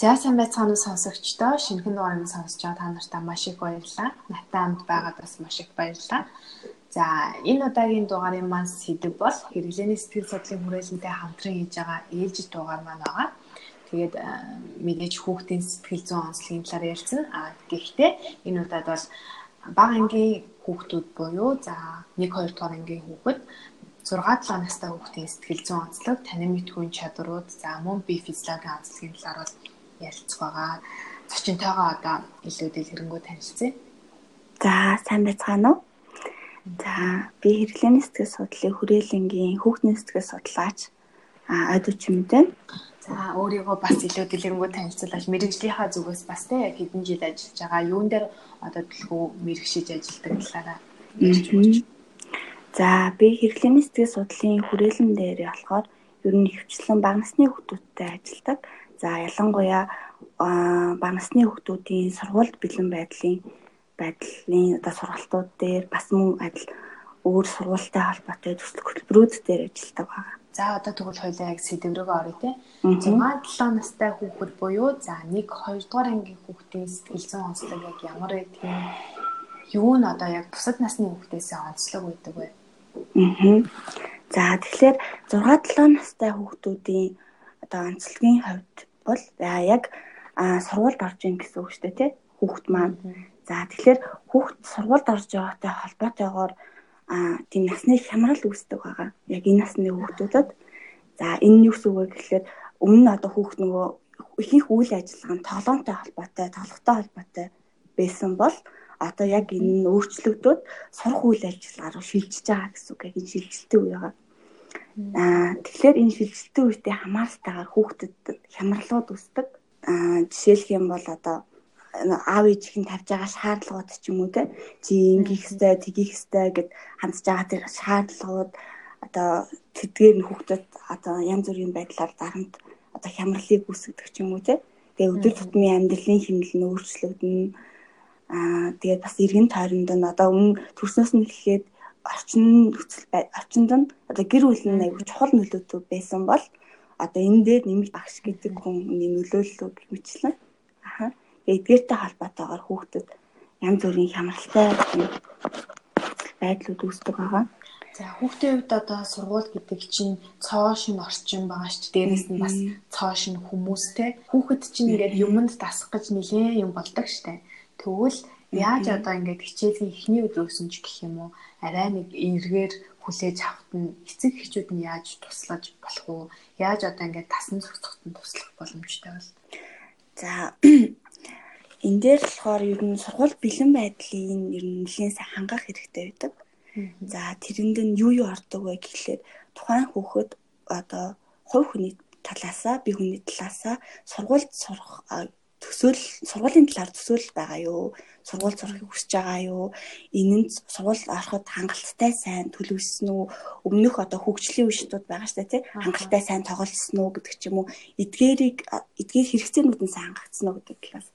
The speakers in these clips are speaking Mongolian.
За сайн байцгаана уу сонсогчдоо. Шинэхэн дугаарыг сонсож байгаа та нартай маш их баярлалаа. Натаа амт байгаад бас маш их баярлалаа. За энэ удаагийн дугаарын маань сэдв бол хэрэглээний сэтгэл судлалын хүрээлэнтэй хамтран хийж байгаа ээлжид дугаар маань байгаа. Тэгээд мэдээж хүүхдийн сэтгэл зүйн онцлогийн талаар ярьсан. А гэхдээ энэ удаад бол бага ангийн хүүхдүүд буюу за 1 2 дугаар ангийн хүүхэд 6-7 настай хүүхдийн сэтгэл зүйн онцлог, танин мэдхүйн чадварууд, за мөн бие физиологийн онцлогийн талаар бол ярилцах байгаа. Зочинтойгоо одоо илүү дэлгэрэнгүй танилцъя. За, сайн байцгаана уу? За, би хэрэглээний сэтгэл судлалын хүрээлэнгийн хүүхдийн сэтгэл судлаач Адууч юм дээ. За, өөрийгөө бас илүү дэлгэрэнгүй танилцуулж мэрэгжлийнхаа зүгээс бас те хэдэн жил ажиллаж байгаа юун дээр одоо төлхөө мэрэгшиж ажилладаг талаараа ярьж өгч. За би хэрэглээний сэтгэл судлалын хүрээлэн дээр болохоор ер нь хөвчлэн бага насны хүүхдүүдтэй ажилладаг. За ялангуяа бага насны хүүхдүүдийн сургуульд бэлэн байдлын байдлын одоо сургалтууд дээр бас мөн адил өөр сургуультай холбоотой төсөл хөтөлбөрүүд дээр ажилладаг байна. За одоо тэгвэл хоёлаа яг сэдв рүү оръё те. 6-7 настай хүүхэд буюу за 1 2 дугаар ангийн хүүхдийн сэтгэл зүйн онцлог яг ямар байдгийг юу нь одоо яг бусад насны хүүхдээс онцлог байдаг вэ? Аа. За тэгэхээр 6-7 настай хүүхдүүдийн одоо онцлогийн хувьд бол яг сургуульд орж ийн гэсэн үг шүү дээ тий. Хүүхд маань. За тэгэхээр хүүхд сургуульд орж байгаатай холбоотойгоор тийм насны хямрал үүсдэг байгаа. Яг энэ насны хүүхдүүдэд. За энэ нь юу гэсэн үг вэ гэхээр өмнө нь одоо хүүхд нөгөө ихэнх үйл ажиллагаа нь тоглоомтой холбоотой, тоглохтой холбоотой байсан бол одоо яг энэ нь өөрчлөгдөд сурах үйл ажиллагаа руу шилжиж байгаа гэсэн үг яг энэ шилжилтийн үе байгаа. Аа тэгэхээр энэ шилжилтийн үедээ хамааралтайгаар хүүхдэд хямралууд үүсдэг. Аа жишээлх юм бол одоо аав ээжийн тавьж байгаа шаардлагууд ч юм уу те. Чи ингэх хэвээр тгийх хэвээр гэд хандж байгаа тэр шаардлагууд одоо тэдгээр нь хүүхдэд одоо янз бүрийн байдлаар дарамт одоо хямралыг үүсгдэг ч юм уу те. Тэгээ өдөр тутмын амьдралын хэмнэл нь өөрчлөгдөнө Аа тэгээд бас эргэн тойронд нь одоо өмнө төрснөөс нь эхлээд орчин нөхцөл орчинд нь одоо гэр бүл нь аягүй чухал нөлөөтэй байсан бол одоо энэ дээр нэмэлт багш гэдэг хүний нөлөөллөө гэмчлэн аха эдгээртэй холбоотойгоор хүүхдэд янз бүрийн хямралтай байдлууд үүсдэг байгаа. За хүүхдийн хувьд одоо сургууль гэдэг чинь цоо шин орчин байгаа шүү дээ. Дээрээс нь бас цоо шин хүмүүстэй. Хүүхэд чинь ингээд юмд дасах гэж нэлээд юм болдог дээ. Тэгвэл яаж одоо ингээд хичээлийн эхний өдрөөс нь ч гэх юм уу арай нэг эргээр хүлээж авахт нь эцэг эхчүүд нь яаж туслаж болох уу? Яаж одоо ингээд тасан зохицоход нь туслах боломжтой бол? За энэ дээр болохоор ер нь сургууль бэлэн байдлын ер нь нэлийн сайн хангах хэрэгтэй байдаг. За тэрэнд нь юу юу ордог вэ гэхлээр тухайн хүүхэд одоо хувь хүний талаасаа би хүний талаасаа сургуульд сурах төсөөл сургуулийн талаар төсөөл байгаа юу? Сургууль сурахыг хүсэж байгаа юу? Энэ нь сургууль ороход хангалттай сайн төлөвлөсөн үү? Өмнөх одоо хөгжлийн үештүүд байгаа дээ, тий? Хангалттай сайн тоглосон уу гэдэг ч юм уу. Эдгээрийг эдгээр хэрэгцээнүүд нь сайн хангагдсан уу гэдэг талаас.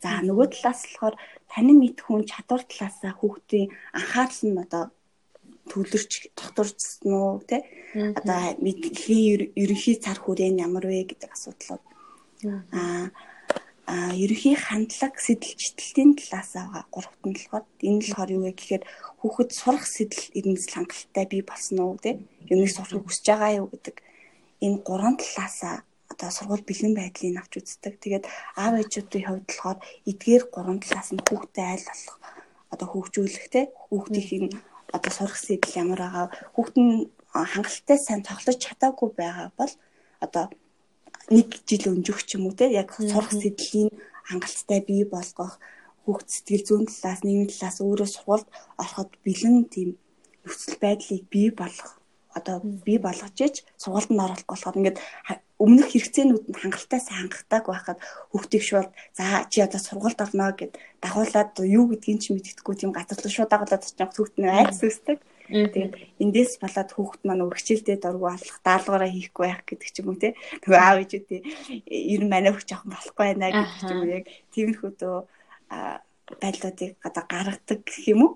За нөгөө талаас болохоор танин мэд хүн чадвар талаасаа хүүхдийн анхаарал нь одоо төвлөрч докторчсан уу тий? Одоо мэдхийн ерөнхий цар хүрээн ямар вэ гэдэг асуудлууд. Аа ерөнхий хандлага сэдэлчдэлтийн талаас байгаа гуравт нь болохоор энэ болохоор юу вэ гэхээр хүүхэд сурах сэдэл эрмэлзэл хангалттай бий болсон уу те? Юуныг сурахыг хүсэж байгаа юу гэдэг. Энэ гурван талаасаа одоо сургууль бэлэн байдлыг авч үздэг. Тэгээд аав ээжүүдийн хувьд болохоор эдгээр гурван талаас нь хүүхдэд айл болох одоо хөгжүүлэх те? Хүүхдийн одоо сурах сэдэл ямар байгаа? Хүүхд нь хангалттай сайн тоглож чадаагүй байгаа бол одоо нэг жил өнжих ч юм уу те? Яг сурах сэдлийн хангалттай бий болгох хүүхд сэтгэл зүйн талаас нийгмийн талаас өөрөө сургуульд ороход бэлэн тийм нөхцөл байдлыг бий болгох одоо бий болгож ич сургуульд нь оруулах болохоор ингээд өмнөх хэрэгцээнүүд нь хангалттай сайн хангахтаг байхад хүүхдийг шууд за чи одоо сургуульд орно гэд дагуулад юу гэдгийг ч мэддэхгүй тийм газар руу шууд дагуулад очих хүүхд нь айц үсдэг. Тэгээд эндээс болоод хүүхэд маань өргөжлөлтэй дургу алах, даалгавраа хийхгүй байх гэдэг ч юм уу те. Тэгээ аав ээжүүдээ ер нь манай хүүхд жоохон болохгүй байна гэдэг ч юм уу яг тиймэрхүү дөө байдлуудыг одоо гаргадаг гэх юм уу.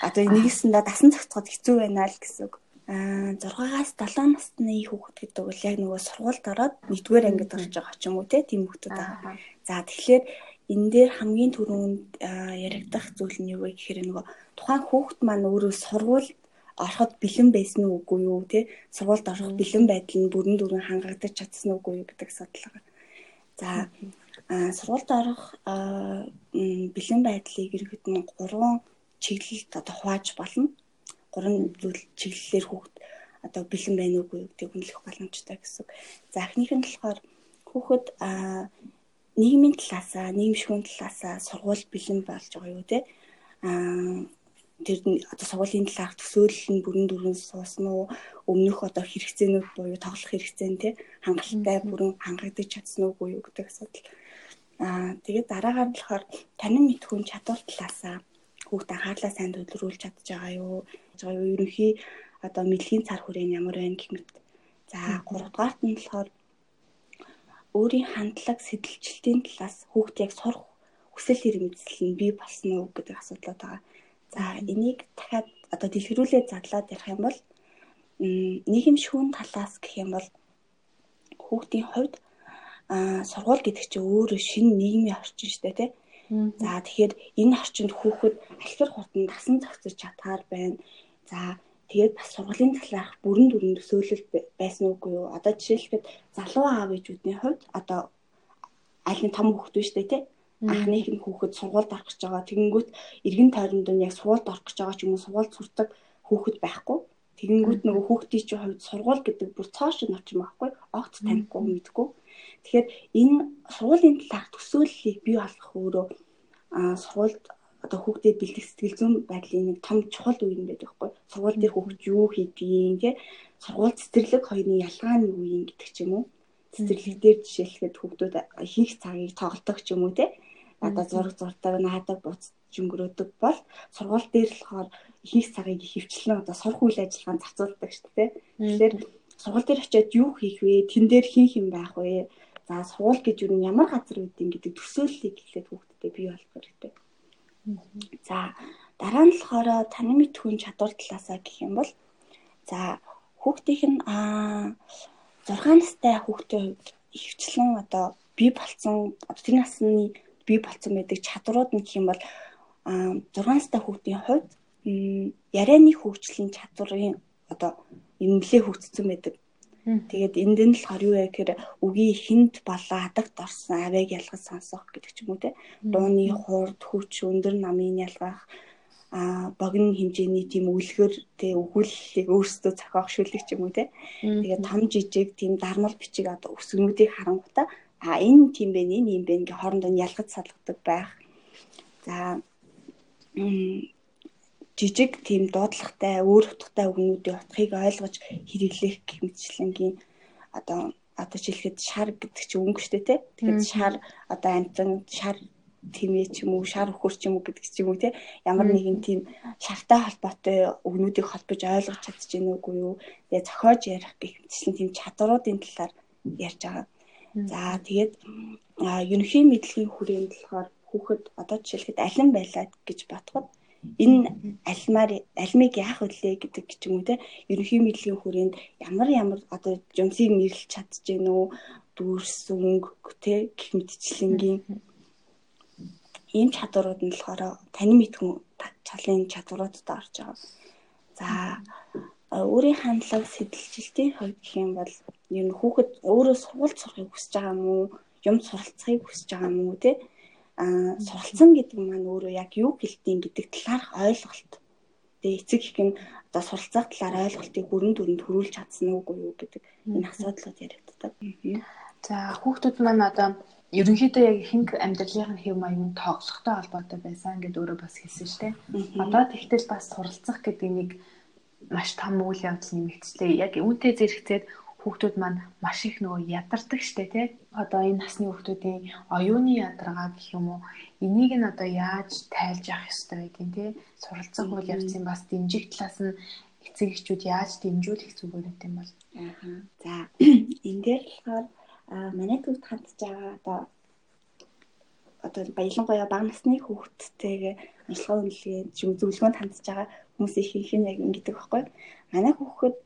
Одоо нэгэсэндээ дасан зохицоход хэцүү байна л гэсэн үг. Аа 6-аас 7 насны хүүхэд гэдэг бол яг нөгөө сургуульд ороод 1-р ангид орж байгаа ч юм уу тийм хүүхдүүд байгаа. За тэгэхээр энэ дээр хамгийн түрүүнд яригдах зүйл нь юу вэ гэхээр нөгөө тухайн хүүхэд маань өөрөө сургууль ороход бэлэн байсан уу үгүй юу тий сургуульд орох бэлэн байдал нь бүрэн дүрэн хангагдаж чадсан уу үгүй юу гэдэг асуудал байгаа. За сургуульд орох бэлэн байдлыг иргэд нь 3 чиглэлд одоо хувааж болно. 3 зүйл чиглэлээр хүүхэд одоо бэлэн байна уугүй гэдгийг үнэлэх боломжтой гэсэн. За эхнийх нь болохоор хүүхэд нийгмийн талаасаа, нийгэмшүүн талаасаа сургууль бэлэн болж байгаа юу те. Аа тэр одоо сургуулийн талаарх төсөөлөл нь бүрэн дүрэн суусан уу өмнөх одоо хэрэгцээнүүд буюу тоглох хэрэгцээ нь тий хангалттай бүрэн хангагдаж чадсан уугүй юу гэдэг асуудал. Аа тэгээд дараагаар болохоор танин мэдхүүн чадвар талаасаа хүүхд анхаарлаа сайн төлрүүлж чадж байгаа юу? байгаа юу? Ерөнхий одоо мэдлэгийн цар хүрээ нь ямар байна гэх мэт. За 3 дугаарт нь болохоор өөрийн хандлага сэтэлжилтийн талаас хүүхд яг сурах хүсэл эрмэлзэл нь бий болсон уу гэдэг асуудлууд байгаа. За энийг дахиад одоо дэлгэрүүлээд задлаад ярих юм бол нийгэмшүүн талаас гэх юм бол хүүхдийн хувьд аа сургууль гэдэг чинь өөрөө шинэ нийгмийн орчин шүү дээ тий. За тэгэхээр энэ орчинд хүүхэд алхир хурдан дасан зохицож чадхаар байна. За тэгээд бас сургуулийн талаарх бүрэн дүрэн төсөөлөл байсан уугүй юу? Одоо жишээлбэл залуу аав ээжүүдийн хувьд одоо аль нь том биш үү те? анхных нь хүүхэд сургуульд орох гэж байгаа. Тэгэнгүүт эргэн тойронд нь яг сургуульд орох гэж байгаа ч юм уу сургуульд сурдаг хүүхэд байхгүй. Тэгэнгүүт нөгөө хүүхдийн чинь хувьд сургууль гэдэг бүр цоо шиг орчим байхгүй. Огт танихгүй мэдгүй. Тэгэхээр энэ сургуулийн талаарх төсөөллийг бий болгох өөрөө аа сургуульд одоо хүүхдэд бэлтгэх сэтгэл зүйн байдлын нэг том чухал үе юм байдаг байхгүй. Сургууль дээр хүүхд юу хийдгийг тий сургууль цэцэрлэг хоёрын ялгаа нь юу юм гэдэг ч юм уу. Цэцэрлэг дээр жишээлхэд хүүхдүүд хийх цагийг тоглодог ч юм уу тий одоо зураг зурдаг, наадаг, буц жингөрөөдөг бол сургууль дээр болохоор хийх цагийг хөвчлэн одоо сурах үйл ажиллагаанд зарцуулдаг шүү дээ. Тэгэхээр сургууль дээр очиод юу хийх вэ? Тэн дээр хийх юм байх вэ? За сургууль гэж юу ямар газар үүдийн гэдэг төсөөллийг хэлээд хүүхдэд бий болох хэрэгтэй. За дараа нь болохоор таны мэдхүйн чадвар талаасаа гэх юм бол за хүүхдийнх нь аа 6 настай хүүхдийн хувьд ихвчлэн одоо бий болцсон тэр насны бий болцсон байдаг чадрууд нь гэх юм бол 6 настай хүүхдийн хувьд ярианы хөгжлийн чадварын одоо эмнэлээ хөгжсөн байдаг. Тэгээд энд нь болохоор юу вэ гэхээр үгийн хүнд болоо хадагт орсон авийг ялгаж сонсох гэдэг ч юм уу те. Дууны хурд хүч өндөр намын ялгах а богино хэмжээний тийм үлгэр тэ өгүүлэлийг өөрсдөө зохиох шүлэг ч юм уу те. Тэгээд том жижиг тийм дармал бичиг одоо өсгөнүүдийг харангуйта а энэ тийм бэ энэ юм бэ ингээ хоорондоо ялгаж салгадаг байх. За жижиг тийм дуудлагатай өөр утгатай үгнүүдийн утгыг ойлгож хэрэглэх гэх мэтчлэнгийн одоо одоо жишээлхэд шар гэдэг чинь өнгө штэ тэ. Тэгэхээр шар одоо амтан шар тэмээ ч юм уу шар өхөр ч юм уу гэдэг ч юм уу те ямар нэгэн тийм шартай холбоотой өгнүүдийг холбож ойлгож чадчих гэнэ үгүй юу. Тэгээ зохиож ярих гэх мэтлэн тийм чадваруудын талаар ярьж байгаа. За тэгээд ерөнхий мэдлэгийн хүрээнд болохоор хүүхэд одоо жишээлхэд алин байлаа гэж бодоход энэ альмаар альмыг яах вүлээ гэдэг ч юм уу те ерөнхий мэдлэгийн хүрээнд ямар ямар одоо жумсыг нэрлэж чадчихэв нүү дүүрс өнгө те гэх мэтчлэнгийн ийм чадварууд нь болохоор таны мэдхэн чалын чадваруудад орж байгаа. За өөрийн хандлага сэтэлжилтийн хувьд гэх юм бол ер нь хүүхэд өөрөө сургууль сурахыг хүсэж байгаа юм уу? Юм суралцахыг хүсэж байгаа юм уу те? Аа суралцсан гэдэг маань өөрөө яг юу гэлтийн гэдэг талаарх ойлголт. Тэгээ эцэг их нь одоо суралцах талаар ойлголтыг бүрэн дүрэнд төрүүлж чадсан уугүй юу гэдэг энэ асуудлууд яригддаг. За хүүхдүүд маань одоо ерөнхийдөө яг хинг амьдралын хэв маягийн тоглохтой холбоотой байсан гэдээ өөрөө бас хэлсэн шүү дээ. Одоо тэгтэл бас суралцах гэдэг нэг маш том үйл явдал нэмэгдчихлээ. Яг үүнтэй зэрэгцээд хүүхдүүд маань маш их нөгөө ядардаг штэ тий. Одоо энэ насны хүүхдүүдийн оюуны ядаргаа гэх юм уу энийг нь одоо яаж тайлж явах ёстой байдгийг тий. Суралцах үйл явцын бас дэмжих талаас нь эцэг эхчүүд яаж дэмжүүлэх зүгээр гэдэг юм бол. Аа. За энэ дээр болохоор манай төвд хандж байгаа одоо одоо баялангуяа бага насны хүүхдтэйгээ ажиллагаа үнэлгээ зөвлөгөөнд хандж байгаа хүмүүс их их яг ингэдэг байхгүй. Манай хүүхэд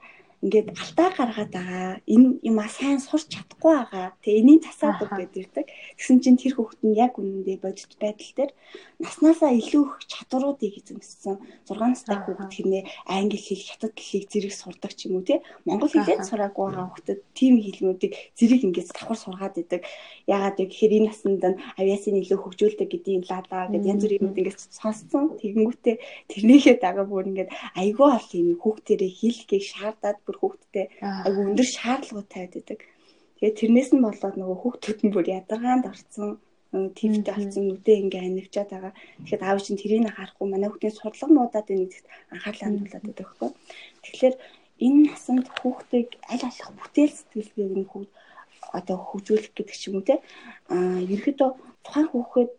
ингээд алтаа гаргаад байгаа. Энэ юма сайн сурч чадахгүй байгаа. Тэгээ энийг засаад үг гэдэг. Тэгсэн чинь тэр хүүхэд нь яг үнэндээ бодит байдал дээр наснасаа илүү их чадваруудыг эзэмссэн. 6 настай хүүхэд хэрнээ англи хэл, хятад хэлийг зэрэг сурдаг ч юм уу те. Монгол хэлээд сураагүй байгаа хүүхдэд тийм хэлнүүдийг зэрэг ингээд давхар сургаад идэг. Ягаад гэхээр энэ наснд нь авиасын илүү хөгжүүлдэг гэдгийг лалаа гэдэг янз бүрийн юм ингээд сонссон. Тэгэнгүүтээ тэрнийхээ дага бүр ингээд айгүй ол юм хүүхдэрээ хэлхийг шаардаад бүр хүүхдтэй айгүй өндөр шаардлагууд тавиад идэг. Тэгээд тэрнээс нь болоод нөгөө хүүхдүүд нь бүр ядаргаанд орцсон твтэй болсон үдээ ингээ анивчаад байгаа. Тэгэхэд аав чинь тэрийг харахгүй манай хүүхдийн сурлага муудаад байна гэдэгт анхаарлаа хандуулад байдаг байхгүй. Тэгэхээр энэ насанд хүүхдийг аль болох бүтээл сэтгэлгээр нь хүүхд одоо хөгжүүлэх гэдэг ч юм уу те. Аа ерөөдөө тухайн хүүхэд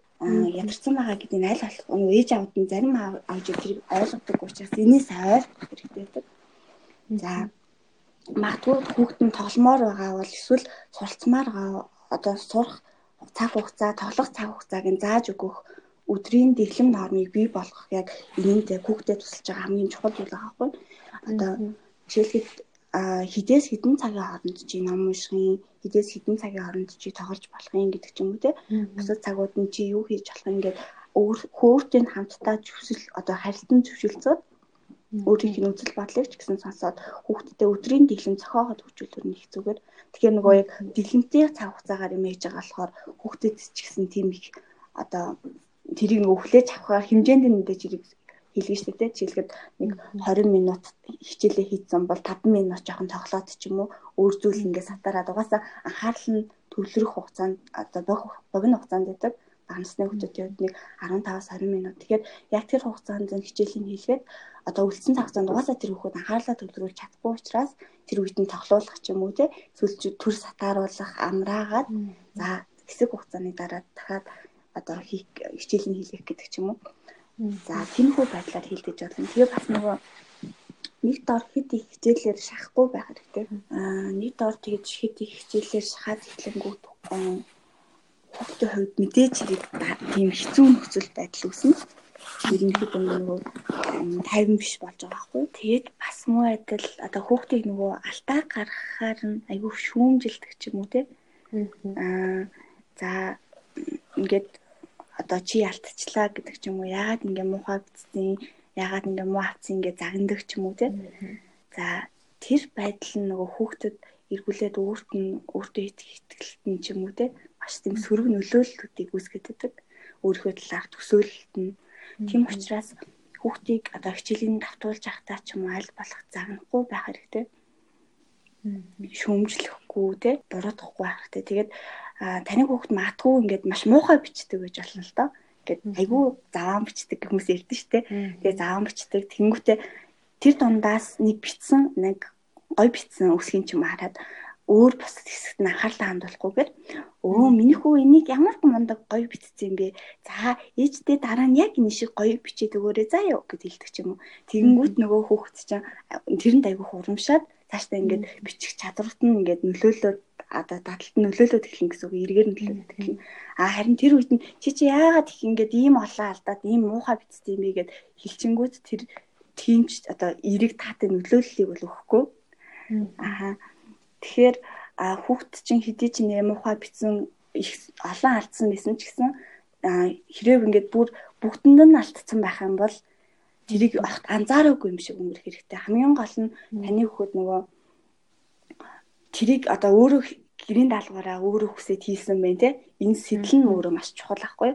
ядарсан байгаа гэдэг нь аль болох нөгөө ээж аавд нь зарим аавж тэрийг ойлгодог учраас энэс ойлгох хэрэгтэй байдаг. За магадгүй хүүхэд нь тогломоор байгаа бол эсвэл суралцмаар байгаа одоо сурах цаг хугацаа, тоглох цаг хугацааг нь зааж өгөх өдрийн дэглэм нормыг бий болгох яг энэндээ хүүхдэд тусалж байгаа хамгийн чухал зүйл байгаа байхгүй. Одоо жишээлбэл хідээс хідэн цагийн хооронд чи ном уншихын, хідээс хідэн цагийн хооронд чи тоглож болох юм гэдэг ч юм уу те. Бусад цагууд нь чи юу хийж болох юм ингээд өөр хөөртэй хамтдаа зөвшөл одоо харилцан зөвшөлцөөд өөрийнх нь үзэл бодлыг ч гэсэн сонсоод хүүхдтэй өдрийн дэглэм зохиогоод хөгжүүлэх нь их зүгээр. Тэгэхээр нөгөө яг дэглэмтэй цаг хугацаагаар юм ээж байгаа болохоор хүүхдэд ч гэсэн тийм их одоо тэрийг нөгөө хүлээж авахаар хэмжээнд нь мэдээж хэрэг хэлгэж штэ тэ жишээлбэл нэг 20 минут хичээлээ хийцэн бол 5 минут жоохон тоглоод ч юм уу өөр зүйл ингээд сатараад угаасаа анхаарал нь төвлөрөх хугацаанд одоо богино хугацаанд байдаг багнасны хүүхдүүд нэг 15-аас 20 минут. Тэгэхээр яг тэр хугацаанд хичээлийн хийлгээд одоо үлдсэн цагтаа угаасаа тэр хүүхэд анхаарлаа төвлөрүүлж чадахгүй учраас тэр үед нь тоглоулах ч юм уу те эсвэл төр сатааруулах амраагаад за хэсэг хугацааны дараа дахиад одоо хийх хичээлийн хийлгэх гэдэг ч юм уу. За тиймэрхүү байдлаар хийлдэж болно. Тэгээ бас нөгөө нэг дор хэд их хичээлээр шахахгүй байх хэрэгтэй. Аа нэг дор тэгж хэд их хичээлээр шахаад эхлэнгүүт хүүхдийн хувьд мэдээж хэрэг тийм хэцүү нөхцөл байдал үүснэ ерөнхийдөө нөгөө 50 биш болж байгаа байхгүй. Тэгээд бас муу адил одоо хүүхдийг нөгөө алтаа гаргахаар нь айгүй шүүмжилдэг ч юм уу те. Аа за ингээд одоо чи алдчихлаа гэдэг ч юм уу яагаад ингээ муухай бицсэн яагаад ингээ муу авцсан ингээ загнадаг ч юм уу те. За тэр байдал нь нөгөө хүүхдэд эргүүлээд өөрт нь өөртөө итгэлт нь ч юм уу те маш тийм сөрөг нөлөөллүүдийг үүсгэдэг. Өөрийнхөө талаар төсөөлөлт нь Тийм учраас хүүхдийг одоо хичээлийн давтуулж явахдаа ч юм уу аль болох загнахгүй байх хэрэгтэй. Шүүмжлэхгүй те буруутгахгүй байх хэрэгтэй. Тэгээд таны хүүхд матгүй ингээд маш муухай бичдэг гэж болно л доо. Ингээд айгүй заваан бичдэг хүмүүс ярьдэн штэ. Тэгээд заваан бичдэг тэнгүүтээ тэр дундаас нэг битсэн нэг гой битсэн үсгийн ч юм хараад өөр бусад хэсэгт нь анхаарлаа хандуулахгүйгээр өө миний хүү энийг ямар мундаг гоё бичсэн юм бэ? За ээждээ дараа нь яг энэ шиг гоё бичээд өгөөрэй заа юу гэд хэлдэг ч юм уу. Тэгэнгүүт нөгөө хүүхэд чинь тэрэнд айгүй хурамшаад цаашдаа ингээд бичих чадварт нь ингээд нөлөөлөөд одоо дадалт нөлөөлөд эхлэн гэсэн үг эргээр нь нөлөөлөд эхлэн. А харин тэр үед нь чи чи яагаад их ингээд ийм олон алдаад ийм муухай бичсэн юм бэ гэд хэлчингүүд тэр тиймч одоо эрэг таатай нөлөөллийг бол өгөхгүй. Аа Тэгэхээр хүүхд чинь хэдий ч нэр муухай битсэн их олон алдсан байсан ч гэсэн хэрэг ингээд бүр бүгдэнд нь алдсан байх юм бол тэрийг анзаараагүй юм шиг өнгөрөх хэрэгтэй. Хамгийн гол нь таны хүүхэд нөгөө тэрийг одоо өөрөө гэрийн даалгавраа өөрөө хүсээд хийсэн байх те. Энэ сэтэл нь өөрөө маш чухал ахгүй?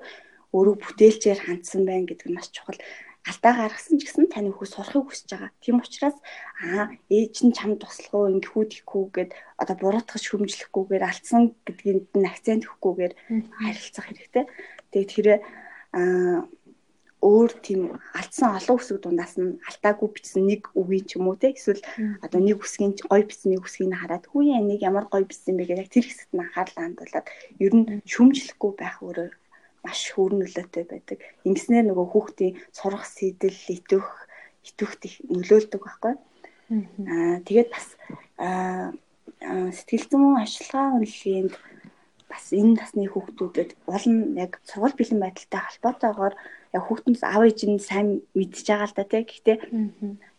Өөрөө бүтээлчээр хандсан байх гэдэг нь маш чухал алдаа гаргасан ч гэсэн таны хүү сурахыг хүсэж байгаа. Тийм учраас аа ээж нь чамд туслах уу ингэхүү тийхүү гэд одоо буруутгах шүмжлэхгүйгээр алдсан гэдгийг нь акцент өгөхгүйгээр харилцах хэрэгтэй. Тэгээд тэрэ аа өөр тийм алдсан олон үсэг дундаас нь алдаагүй бичсэн нэг үгийн ч юм уу те эсвэл одоо нэг үсгийн гой бичсэн нэг үсгийг хараад хүү яа нэг ямар гой бичсэн бэ гэдэг тэр хэсэгт нь анхаарлаа хандуулад ер нь шүмжлэхгүй байх өөрөө маш хөөрн нөлөөтэй байдаг. Ингэснээр нөгөө хүүхдийн сурах сэтэл итвэх итвэхт их нөлөөлдөг байхгүй. Аа тэгээд бас аа сэтгэл зүйн ашилгаа үнэлгээнд бас энэ насны хүүхдүүдэд нь яг сургууль бэлэн байдалтай холбоотойгоор яг хүүхдэнс аав ээж нь сайн мэдж байгаа л да тий. Гэхдээ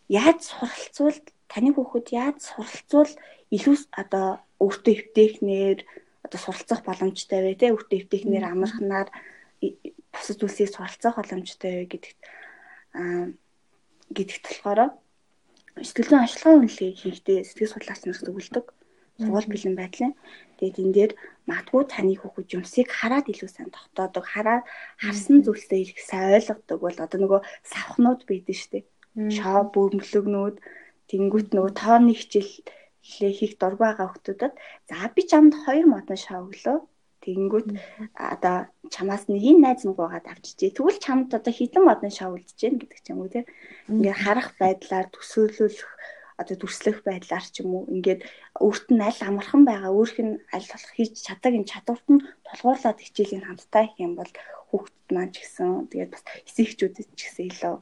яаж суралцвал таны хүүхэд яаж суралцвал илүү одоо өөртөө эвтэхнэр одоо суралцах боломжтой вэ тий. Өөртөө эвтэхнэр амархнаар бусад зүйлсийг суралцах боломжтой гэдэгт аа гэдэгт болохоор сэтгэлийн ашиглагын үнэлгээ хийхдээ сэтгэл судлаач нар зөвлөдөг сургууль бэлэн байдлын. Тэгээд энэ дээр магадгүй таны хүүхэд юмсыг хараад илүү сайн тогтоодог, хараад харсан зүйлсээ их сайн ойлгодог бол одоо нөгөө савхнууд байдаг шүү дээ. Шоо бөмбөлөгнүүд тэнгуут нөгөө тооны хичээлээ хийх дург байгаа хүмүүсд за би чамд хоёр модон шоо өглөө. Тэгэнгүүт одоо чамаас нэг энэ найз нугаагаад авчижээ. Тэгвэл чамд одоо хитэн модон үлдэж гэн гэдэг ч юм уу тийм. Ингээ харах байдлаар төсөөлөх одоо дүрслэх байдлаар ч юм уу ингээд өөрт нь аль амархан байгаа өөрх нь аль болох хийж чаддаг энэ чадварт нь тулгуурлаад хичээлийн хамттай их юм бол хүүхдэд маань ч гэсэн тэгээд бас эсэгчүүдэд ч гэсэн илүү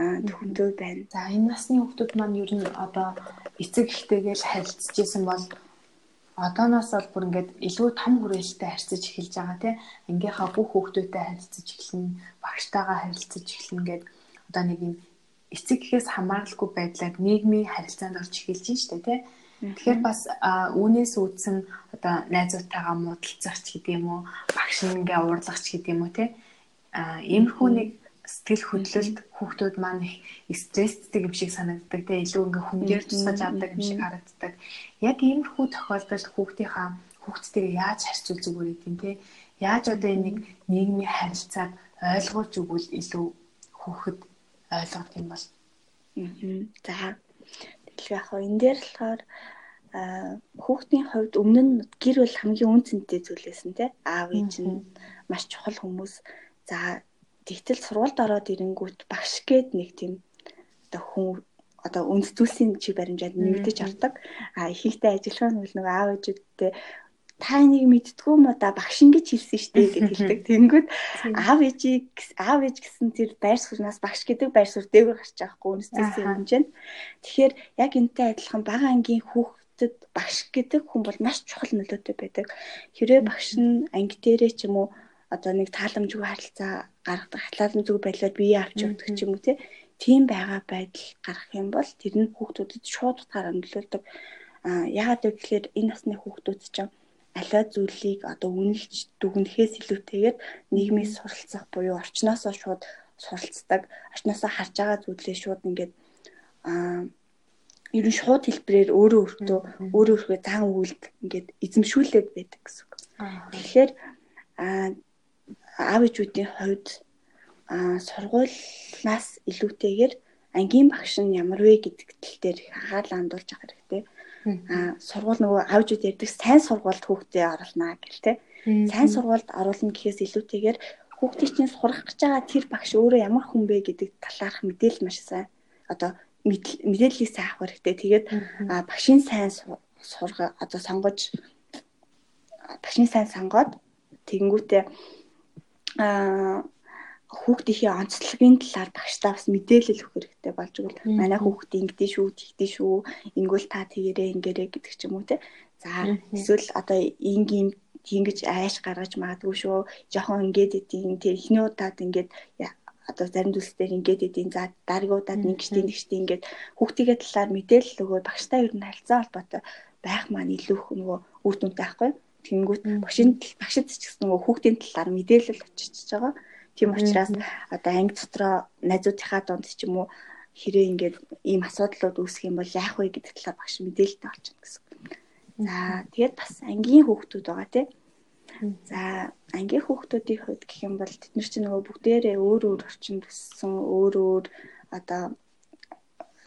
аа төхөндөө байна. За энэ насны хүүхдүүд маань ер нь одоо эцэг ихтэйгээл харилцаж исэн бол одооноос бол бүр ингээд илүү том хүрээлэлтэй харьцаж эхэлж байгаа тийм ангийнхаа бүх хүүхдүүдтэй харилцаж эхэлнэ багштайгаа харилцаж эхэлнэ гэдэг одоо нэг юм эцэг гэхээс хамааралгүй байдлаар нийгмийн харилцаанд орж эхэлж байна шүү дээ тий. Тэгэхээр бас үүнээс үүдсэн одоо найзуудтайгаа муудалцах ч гэдэг юм уу, багш нэгээ уурлах ч гэдэг юм уу тий. А иймэрхүү нэг сэтгэл хөдлөлд хүүхдүүд маань стресстэй юм шиг санагддаг тий. Илүү ингээ хүн дээр тусгаж авдаг юм шиг харагддаг. Яг иймэрхүү тохиолдолд хүүхдийнхаа хүүхдтэйгээ яаж харьцуул зүгээр юм тий. Яаж одоо энэ нэг нийгмийн харилцааг ойлгуулж өгвөл илүү хүүхэд ойлгох юм бол. За. Тэгэхээр яг энэ дээр болохоор хүүхдийн хувьд өмнө нь гэр бол хамгийн үн цэнтэй зүйлээсэн тий аав ээж нь маш чухал хүмүүс за тэгтэл сургуульд ороод ирэнгүүт багш гээд нэг тийм одоо хүн одоо үндэслэлийн чи баримжаад нэгдэж ордог а ихэнхдээ ажиллах нь бол нөгөө аав ээжүүдтэй та энийг мэдтгүү мо да багш ингэж хэлсэн штэ гэж хэлдэг. Тэнгүүд аав ээжийг аав ээж гэсэн тэр байр сууриас багш гэдэг байр суурь дээгүүр гарч байгаа хгүй юм чинь. Тэгэхээр яг энтэй адилхан бага ангийн хүүхдэд багш гэдэг хүн бол маш чухал нөлөөтэй байдаг. Хэрвээ багш нь анги дээрээ ч юм уу одоо нэг тааламжгүй харилцаа гаргадаг. Хатламжгүй байдлаар бие авч явдаг ч юм уу тийм байгаа байдал гарах юм бол тэр нь хүүхдүүдэд шууд утгаараа нөлөөлдөг. Аа яагаад вэ гэхээр энэ насны хүүхдүүд чинь аливаа зүйлийг одоо үнэлж дүгнэхээс илүүтэйгээр нийгмийн суралцах буюу орчноосоо шууд суралцдаг, орчноосоо харж байгаа зүйлээ шууд ингээд аа ер нь шууд хэлбэрээр өөрөө өөртөө өөрөө өөрхөө зан үйлд ингээд эзэмшүүлээд байдаг гэсэн үг. Тэгэхээр аав ээжүүдийн хувьд сургуулиас илүүтэйгээр ангийн багш нь ямар вэ гэдэг тал дээр анхаарал хандуулж авах хэрэгтэй аа сургууль нөгөө аавжууд ярьдаг сайн сургуульд хүүхдээ оруулнаа гэл те. Сайн сургуульд оруулна гэхээс илүүтэйгээр хүүхдийн чинь сурах гэж байгаа тэр багш өөрөө ямар хүн бэ гэдэг талаарх мэдээлэл маш сайн. Одоо мэдээллийг сайн авах хэрэгтэй. Тэгээд багшийн сайн сурга одоо сонгож багшийн сайн сонгоод тэгэнгүүтээ хүүхдийнхээ онцлогийн талаар багштай бас мэдээлэл өгөх хэрэгтэй болж игэл манай хүүхдээ ингэдэж шүү, тэгдэж шүү, ингүүл та тэгэрээ ингэрээ гэдэг ч юм уу те. За эсвэл одоо ингийн ингэж айш гаргаж магадгүй шүү. Жохон ингээд идэв тэр эхний удаад ингээд одоо зарим зүйлсээр ингээд идэв за дараагуудад нэг гişтэй нэгштэй ингээд хүүхдийн талаар мэдээлэл өгөө багштай ер нь харилцаа холбоотой байх маань илүү их нөгөө үр дүнтэй байхгүй. Тэнгүүт багшийн багшид ч гэсэн нөгөө хүүхдийн талаар мэдээлэл очиж байгаа. Тийм учраас одоо анги дотроо найзуудынхаа донд ч юм уу хэрэг ингээд ийм асуудлууд үүсэх юм бол яах вэ гэдэг талаар багш мэдээлэлтэй болчихно гэсэн. За тэгээд бас ангийн хүүхдүүд байгаа тийм. За ангийн хүүхдүүдийн хувьд гэх юм бол тэд нар чинь нөгөө бүгдээрээ өөр өөр орчинд өссөн өөр өөр одоо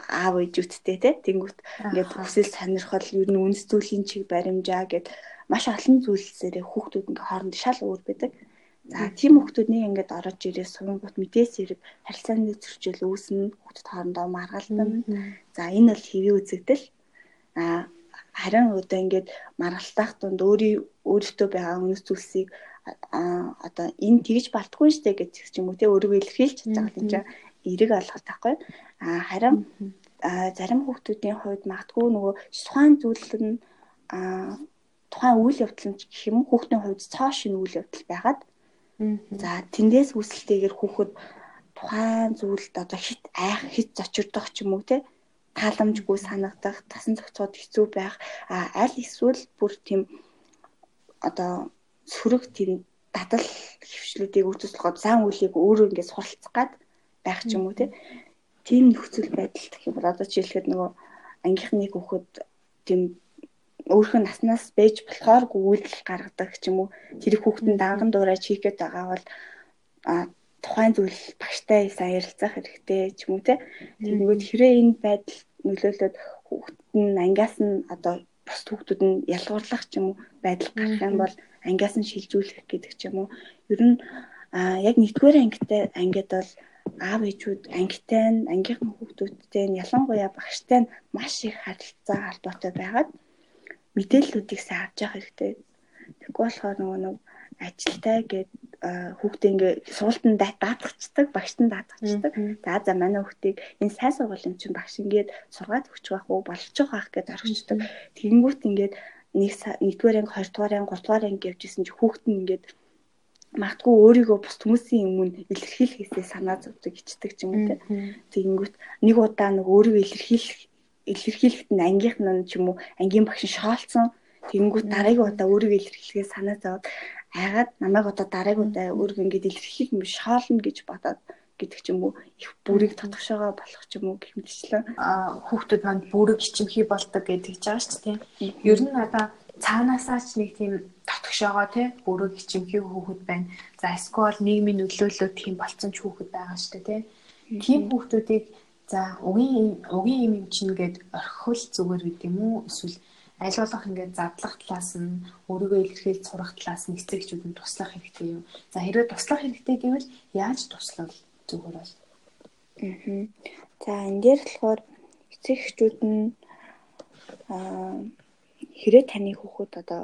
аав ээжүүдтэй те. Тэнгүүт ингээд хүсэл сонирхол ер нь үнс зүйлийн чиг баримжаа гэд маш олон зүйлсээрээ хүүхдүүд ингээ хооронд шал өөр байдаг. За тийм хүмүүсд нэг ингээд орож ирээ сувангууд мэдээс хэрэг харилцааны зөрчил үүснэ хүүхдэд хоорондоо маргалдан. За энэ бол хэвийн үзэгдэл. А харин одоо ингээд маргалтайх тунд өөрийн өөртөө байгаа үнэс зүйлсийг одоо энэ тэгж балтгүй штэ гэж юм уу те өөрийгөө илэрхийлж байгаа юм чинь эрэг олгох таахгүй. А харин зарим хүүхдүүдийн хувьд магадгүй нөгөө тухайн зүйл нь тухайн үйл явдал нь гэх юм хүүхдийн хувьд цоо шинэ үйл явдал байгаад за тэндээс үүсэлтэйгээр хүүхэд тухайн зүйлд одоо хит айх хит зочирдох ч юм уу те тааламжгүй санагдах, тасан зохицоод хэцүү байх, а аль эсвэл бүр тийм одоо сөрөг тийм дадал хөвчлүүдийг үүсгэх зан үлийг өөрөө ингээд суралцах гад байх ч юм уу тийм нөхцөл байдал гэх юм бол одоо жишээлхэд нөгөө ангийнхны хүүхэд тийм өөрхөн наснаас бэж болохоор үйлдэл гаргадаг ч юм уу тэр хүүхдэн данган дуурайж хийгээд байгаа бол а тухайн зүйл багштай сайн ярилцах хэрэгтэй ч юм уу те. Тэгвэл хэрэг энэ байдал нөлөөлөд хүүхэд нь ангиас нь одоо бус хүүхдүүд нь ялгуурлах ч юм уу байдал гарах юм бол ангиас нь шилжүүлэх гэдэг ч юм уу. Ер нь а яг нэгдүгээр ангитай ангид бол аав ээжүүд ангитай нь ангийнхан хүүхдүүдтэй нь ялангуяа багштай нь маш их харилцаа холбоотой байгаад мэдээллүүдийг сайн авч явах хэрэгтэй. Тэгэхгүй болохоор нөгөө нэг ажилтай гээд хүүхдээ ингээ суултанд даатгацдаг, багшд нь даатгацдаг. За за манай хүүхдийг энэ сайн сургуулийн чинь багш ингээд сургаад өгч байх уу, болж байгаа гэж орхичдаг. Тэгэнгүүт ингээд нэг нэгдүгээр анги, хоёрдугаар анги, гуравдугаар анги явжсэн чи хүүхд нь ингээд магадгүй өөрийгөө бус хүмүүсийн өмнө илэрхийлэхээсээ санаа зовдөг ичдэг юм те. Тэгэнгүүт нэг удаа нэг өөрийгөө илэрхийлэх илэрхийлэхэд нь ангийнх нь ч юм уу ангийн багш шаалцсан. Тэгэнгүүт дараагийн удаа өөрийгөө илэрхийлэхээ санаа зовоод айгаад намайг одоо дараагийн удаа өөрийгөө ингэж илэрхийлэх юм шаална гэж бодоод гэдэг ч юм уу их бүрийг татгшаага болох ч юм уу гэх мэтчлэн хүүхдүүд манд бүрэг хичмхий болдог гэдэг ч байгаа шүү дээ. Ер нь одоо цаанаасаа ч нэг тийм татгшаага тий бүрэг хичмхий хүүхэд байна. За эсвэл нийгмийн нөлөөлөлөд тийм болцсон ч хүүхэд байгаа шүү дээ тий. Тийм хүүхдүүдийг за угийн угийн юм юм чинь гээд орхивол зүгээр гэдэг юм уу эсвэл аль болох ингээд задлах талаас нь өөрийгөө илэрхийлж сурах талаас нь эцэгчүүд нь туслах хэрэгтэй юм. За хэрвээ туслах хэрэгтэй гэвэл яаж туслах зүгээр бол. Аа. За энэ дээр болохоор эцэгчүүд нь аа хэрэг таны хүүхэд одоо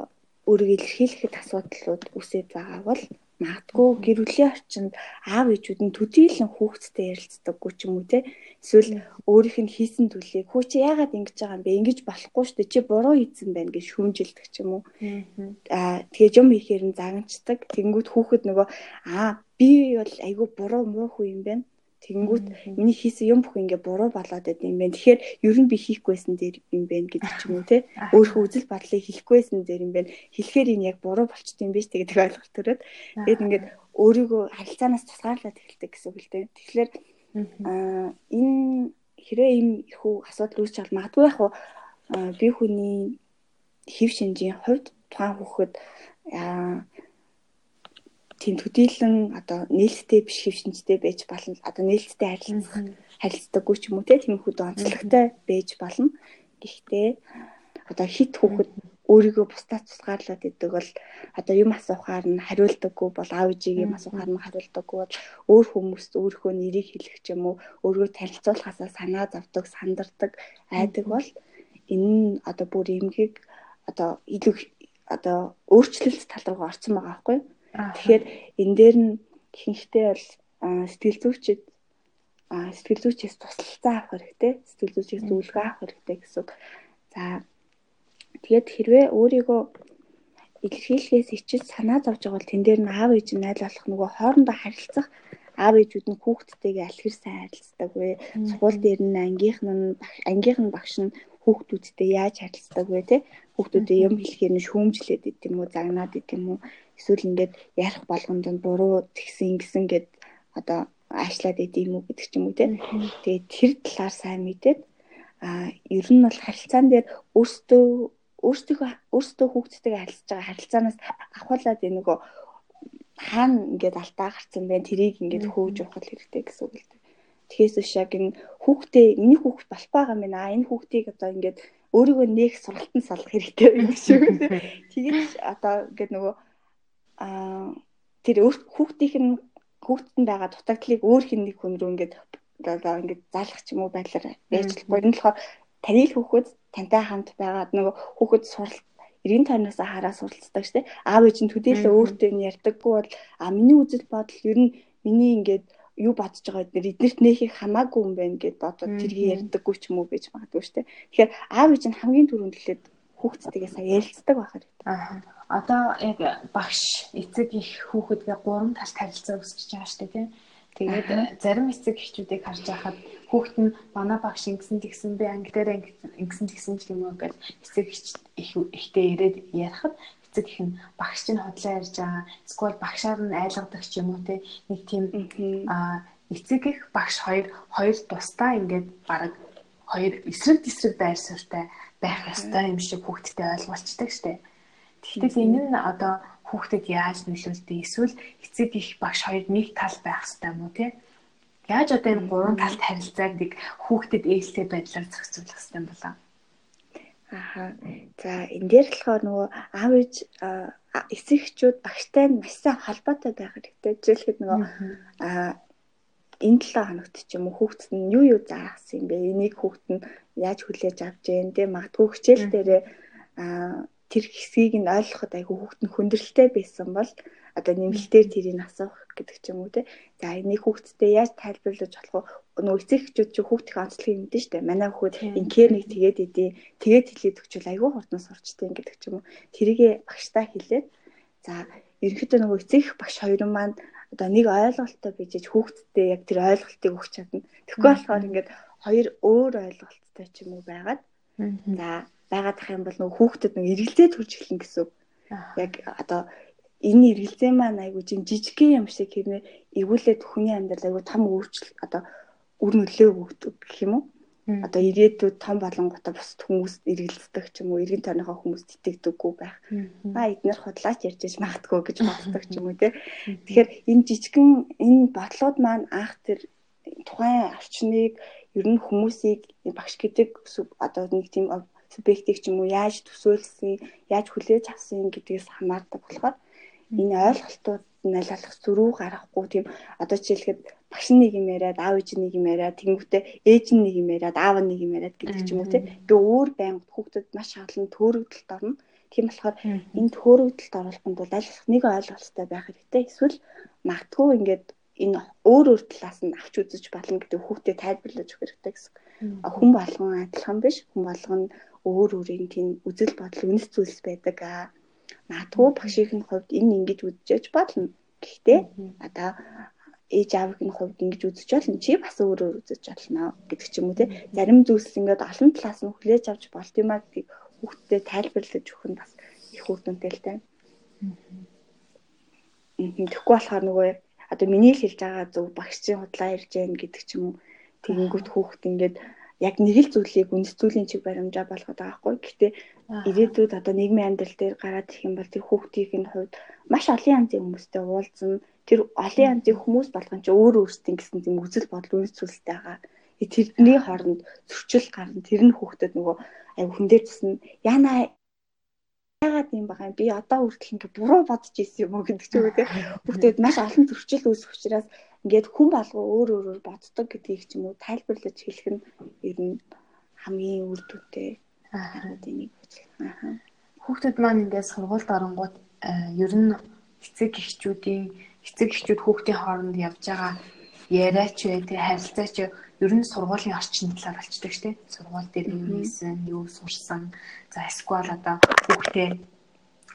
өөрийгөө илэрхийлэхэд асуудлууд үсэж байгаа бол магадгүй гэр бүлийн орчинд аав ээжүүд нь төдийлөн хүүхэдтэй ярилцдаггүй ч юм уу те. Эсвэл өөрийнх нь хийсэн төлийг хөө чи яагаад ингэж байгаа юм бэ? Ингэж болохгүй шүү дээ. Чи буруу хийсэн байна гэж шүүмжилдэг ч юм уу. Аа тэгээ юм ихээр нь загнацдаг тэгэнгүүт хүүхэд нөгөө аа би бол айгүй буруу муу хүү юм байна Тэгэнгүүт миний хийсэн юм бүх ингээ буруу болоод байд юм байна. Тэгэхээр ер нь би хийхгүйсэн дээр юм байна гэдэг ч юм уу те. Өөрөө үзэл бодлыг хийхгүйсэн дээр юм байна. Хэлэхээр энэ яг буруу болчт юм биш гэдэг ойлголт төрөөд тэгээд ингээд өөрийгөө харилцаанаас тусгаарлаад эхэлдэг гэсэн үг л дээ. Тэгэхээр аа энэ хэрэг ийм их үү асуудал үүсч чад магадгүй яг би хүний хэв шинжийн хувьд тухайн хүүхэд аа төдийлөн одоо нээлттэй биш хөвшинчтэй байж болно. Одоо нээлттэй харилцах харилцдаггүй ч юм уу тийм хүүхэд онцлогтой байж болно. Гэхдээ одоо хит хүүхэд өөрийгөө бусдаас тусгаарлаад идэг бол одоо юм асуухаар нь хариулдаггүй бол аав ээжийн юм асуухаар нь хариулдаггүй бол өөр хүмүүст өөрийнхөө нэрийг хэлэх ч юм уу өөрийгөө танилцуулахасаа санаа зовдөг, сандардаг, айдаг бол энэ нь одоо бүр эмгийг одоо илүү одоо өөрчлөлт тал руу орсон байгаа байхгүй юу? Тэгэхээр энэ дээр нь ихэнхдээ бол сэтгэл зүйчид сэтгэл зүйчээс тусалцаа авах хэрэгтэй. Сэтгэл зүйчээс зөвлөгөө авах хэрэгтэй гэсэн. За тэгээд хэрвээ өөрийгөө илэрхийлэхээс ичиж санаа зовж байгаа бол тэн дээр нь аав ээж нь айл болох нөгөө хоорондоо харилцах аав ээжүүд нь хүүхдтэйгээ алхир сайн харилцдаг вэ? Сургууль дээр нь ангийнх нь ангийнх нь багш нь хүүхдүүдтэй яаж харилцдаг вэ те? Хүүхдүүдэд юм хэлэхээр нь шүүмжлээд идэв юм уу, загнаад идэв юм уу? Эсвэл ингээд ярих болгонд нь буруу тэгсэн ингэсэн гэд одоо аашлаад идэв юм уу гэдэг ч юм уу тийм. Тэгээд тэр талаар сайн мэдээд а ер нь бол харилцаан дээр өөртөө өөртөө өөртөө хүүхдтэйгээ харилцаж байгаа харилцаанаас авахуулаад энэ нөгөө хаана ингээд алдаа гарцсан бэ тэрийг ингээд хөөж явах хэрэгтэй гэсэн үг л дээ. Тэгэхээс биш яг энэ хүүхдээ миний хүүхд болох байгаа юм байна. Энэ хүүхдийг одоо ингээд өөрийгөө нээх сургалтанд салах хэрэгтэй юм шиг. Тэгээд одоо ингээд нөгөө тэр хүүхдийнх нь хүүхдэд нь байгаа дутагдлыг өөр хин нэг хүн рүү ингээд одоо ингээд заалах ч юм уу байдлаар ээжлэхгүй. Энэ болохоор таны хүүхэд тантай хамт байгаад нөгөө хүүхэд суралт эргэн тойрноос хараа суралцдаг штеп. Аав ээж нь төдийлөө өөртөө нь ярьдаггүй бол а миний үзэл бодол ер нь миний ингээд юу бодож байгаа эдгээр эднэрт нээхийг хамаагүй юм байна гэд бодоод тэргийг ярьдаггүй ч юм уу гэж магадгүй штеп. Тэгэхээр аав ээж нь хамгийн түрүүнд хэлээд хүүхдтэйгээ сая ярилцдаг байх хэрэгтэй. Аа. Одоо яг багш эцэг их хүүхэдгээ гурван талд харилцаа үүсгэж байгаа шүү дээ тийм. Тэгээд зарим эцэг эхчүүдийг харж байхад хүүхэд нь манай багш ингэсэн тэгсэн би анги дээр ингэсэн тэгсэн ч юм уу гэж эцэг их ихтэй ирээд ярихад эцэг их нь багш чинь хотлоо ярьж байгаа. Эсвэл багшаар нь айлгадаг ч юм уу те нэг тийм аа эцэг их багш хоёр хоёр тусдаа ингээд баг хоёр эсрэг тесрэг байр суурьтай байх ёстой юм шиг хүүхдтэй ойлгуулцдаг штэ. Тэгэхдээ энэ нь одоо хүүхдэд яаж нөлөөлдөг эсвэл эцэг их багш хоёр нэг тал байх хэрэгтэй юм уу те? Яаж одоо энэ гурван талт харилцааг нэг хүүхдэд ээлтэй байдлаар зохицуулах хэрэгтэй юм болоо? Аха. За энэ дээр болохоор нөгөө аав ээж эцэгчүүд багштай нь маш сайн холбоотой байх хэрэгтэй. Жишээлхэд нөгөө энэ 7 хоногт ч юм уу хүүхдэд нь юу юу заасан юм бэ? Энийг хүүхд нь яаж хүлээж авч जैन тэ магадгүй хичээл дээрээ а тэр хэсгийг нь ойлгоход айгүй хүүхд нь хүндрэлтэй байсан бол одоо нэмэлтээр тэрийг асуух гэдэг ч юм уу те. За энийг хүүхдтэй яаж тайлбарлаж болох вэ? Нөгөө эцэг эхчүүд чи хүүхдийн онцлогийг мэдэн штэ. Манай хүүхд инкер нэг тэгээд идэе. Тэгээд хэлээд өгчвөл айгүй хурдан сурчтэй гэдэг ч юм уу. Тэрийгэ багштай хэлээд за ерөнхийдөө нөгөө эцэг багш хоёр маань одоо нэг ойлголттой бийж хүүхдтэй яг тэр ойлголтыг өгч чадна. Тэгэхгүй болохоор ингээд хоёр өөр ойлголттой ч юм уу байгаад за байгаад ах юм бол нөгөө хүүхдэд нэг эргэлзээ төрж эхлэн гэсэн. Яг одоо энэ эргэлзээ маань айгуу жин жижигхэн юм шиг хэрнээ эвгүүлээд хүний амьдрал айгуу том өөрчлөлт одоо үр нөлөө өгдөг гэх юм уу? Одоо ирээдүйд том болонготой бус хүмүүс эргэлздэг ч юм уу, эргэн тойрныхоо хүмүүс итгэдэггүй байх. Аа эднэр худлаач ярьж иж магтгүй гэж боддог ч юм уу те. Тэгэхээр энэ жижигхэн энэ бодлууд маань анх тэр тухайн орчныг ер нь хүмүүсийг багш гэдэг одоо нэг тийм субъектыг ч юм уу яаж төсөөлсөн, яаж хүлээж авсан гэдгээс хамаардаг болохоор энэ ойлголтууд нь аль болох зөрүү гаргахгүй тийм одоо жишээлхэд багш нэг юм яриад аав ээж нэг юм яриад тэнгуүтээ ээж нэг юм яриад аав нэг юм яриад гэдэг ч юм уу тийм ингээ өөр байнга хүүхдэд маш олон төөрөгдөлт орно. Тийм болохоор энэ төөрөгдөлт оруулахын тулд аль болох нэг ойлголттой байх хэрэгтэй. Эсвэл магадгүй ингээд энэ өөр өөр талаас нь авч үзэж болно гэдэг хүүхдэд тайлбарлаж өгөх хэрэгтэй гэсэн. Хүн болгон адилхан биш. Хүн болгон өөр өөрийн тийм үзэл бодол үнэс зүйлс байдаг аа. Магадгүй багшийн хувьд энэ ингэж үзэж болно. Гэхдээ одоо ээж аавын хувьд ингэж үзэж болно. Чи бас өөрөөр үзэж болно гэдэг ч юм уу те. Зарим зүйлс ингээд олон талаас нь хүлээж авч болт юм а гэдгийг хүүхдэд тайлбарлаж өгөх нь бас их үр дүнтэй л тань. Тэгэхгүй болохоор нөгөө одоо миний л хэлж байгаа зөв багшийн худлаа ирж гэн гэдэг ч юм уу. Тэгэнгүүт хүүхд ингээд яг нэг л зүйлийг үндэслэлийн чиг баримжаа болгоод байгаа хгүй. Гэхдээ ирээдүйд одоо нийгмийн амьдрал дээр гараад ирэх юм бол тэр хүүхдийн хувьд маш олон янзын хүмүүстэй уулзна. Тэр олон янзын хүмүүс болгон ч өөр өөрсдийн гэсэн тийм үзэл бодол үндэслэлтэй байгаа. Тэрний хооронд зөрчил гарна. Тэр нь хүүхдэд нөгөө аюу хүн дээр тусна. Яна яагаад юм байгаа юм би одоо хүртэл ингээ буруу бодож ирсэн юм уу гэдэг ч юм уу те хүүхдэд маш олон зөрчил үүсэх учраас ингээд хүн болгоо өөр өөрөөр боддог гэдгийг ч юм уу тайлбарлаж хэлэх нь ер нь хамгийн үр дүнтэй хариудын нэг Аа. Хүүхдүүд маань ингээд сургуульд оронгууд ер нь эцэг эхчүүдийн эцэг эхчүүд хүүхдийн хооронд явж байгаа яриач бай тэг харилцаач ер нь сургуулийн орчин талаар болчдөг шүү дээ. Сургууль дээр юу хийсэн, юу сурсан. За эсвэл одоо хүүхдээ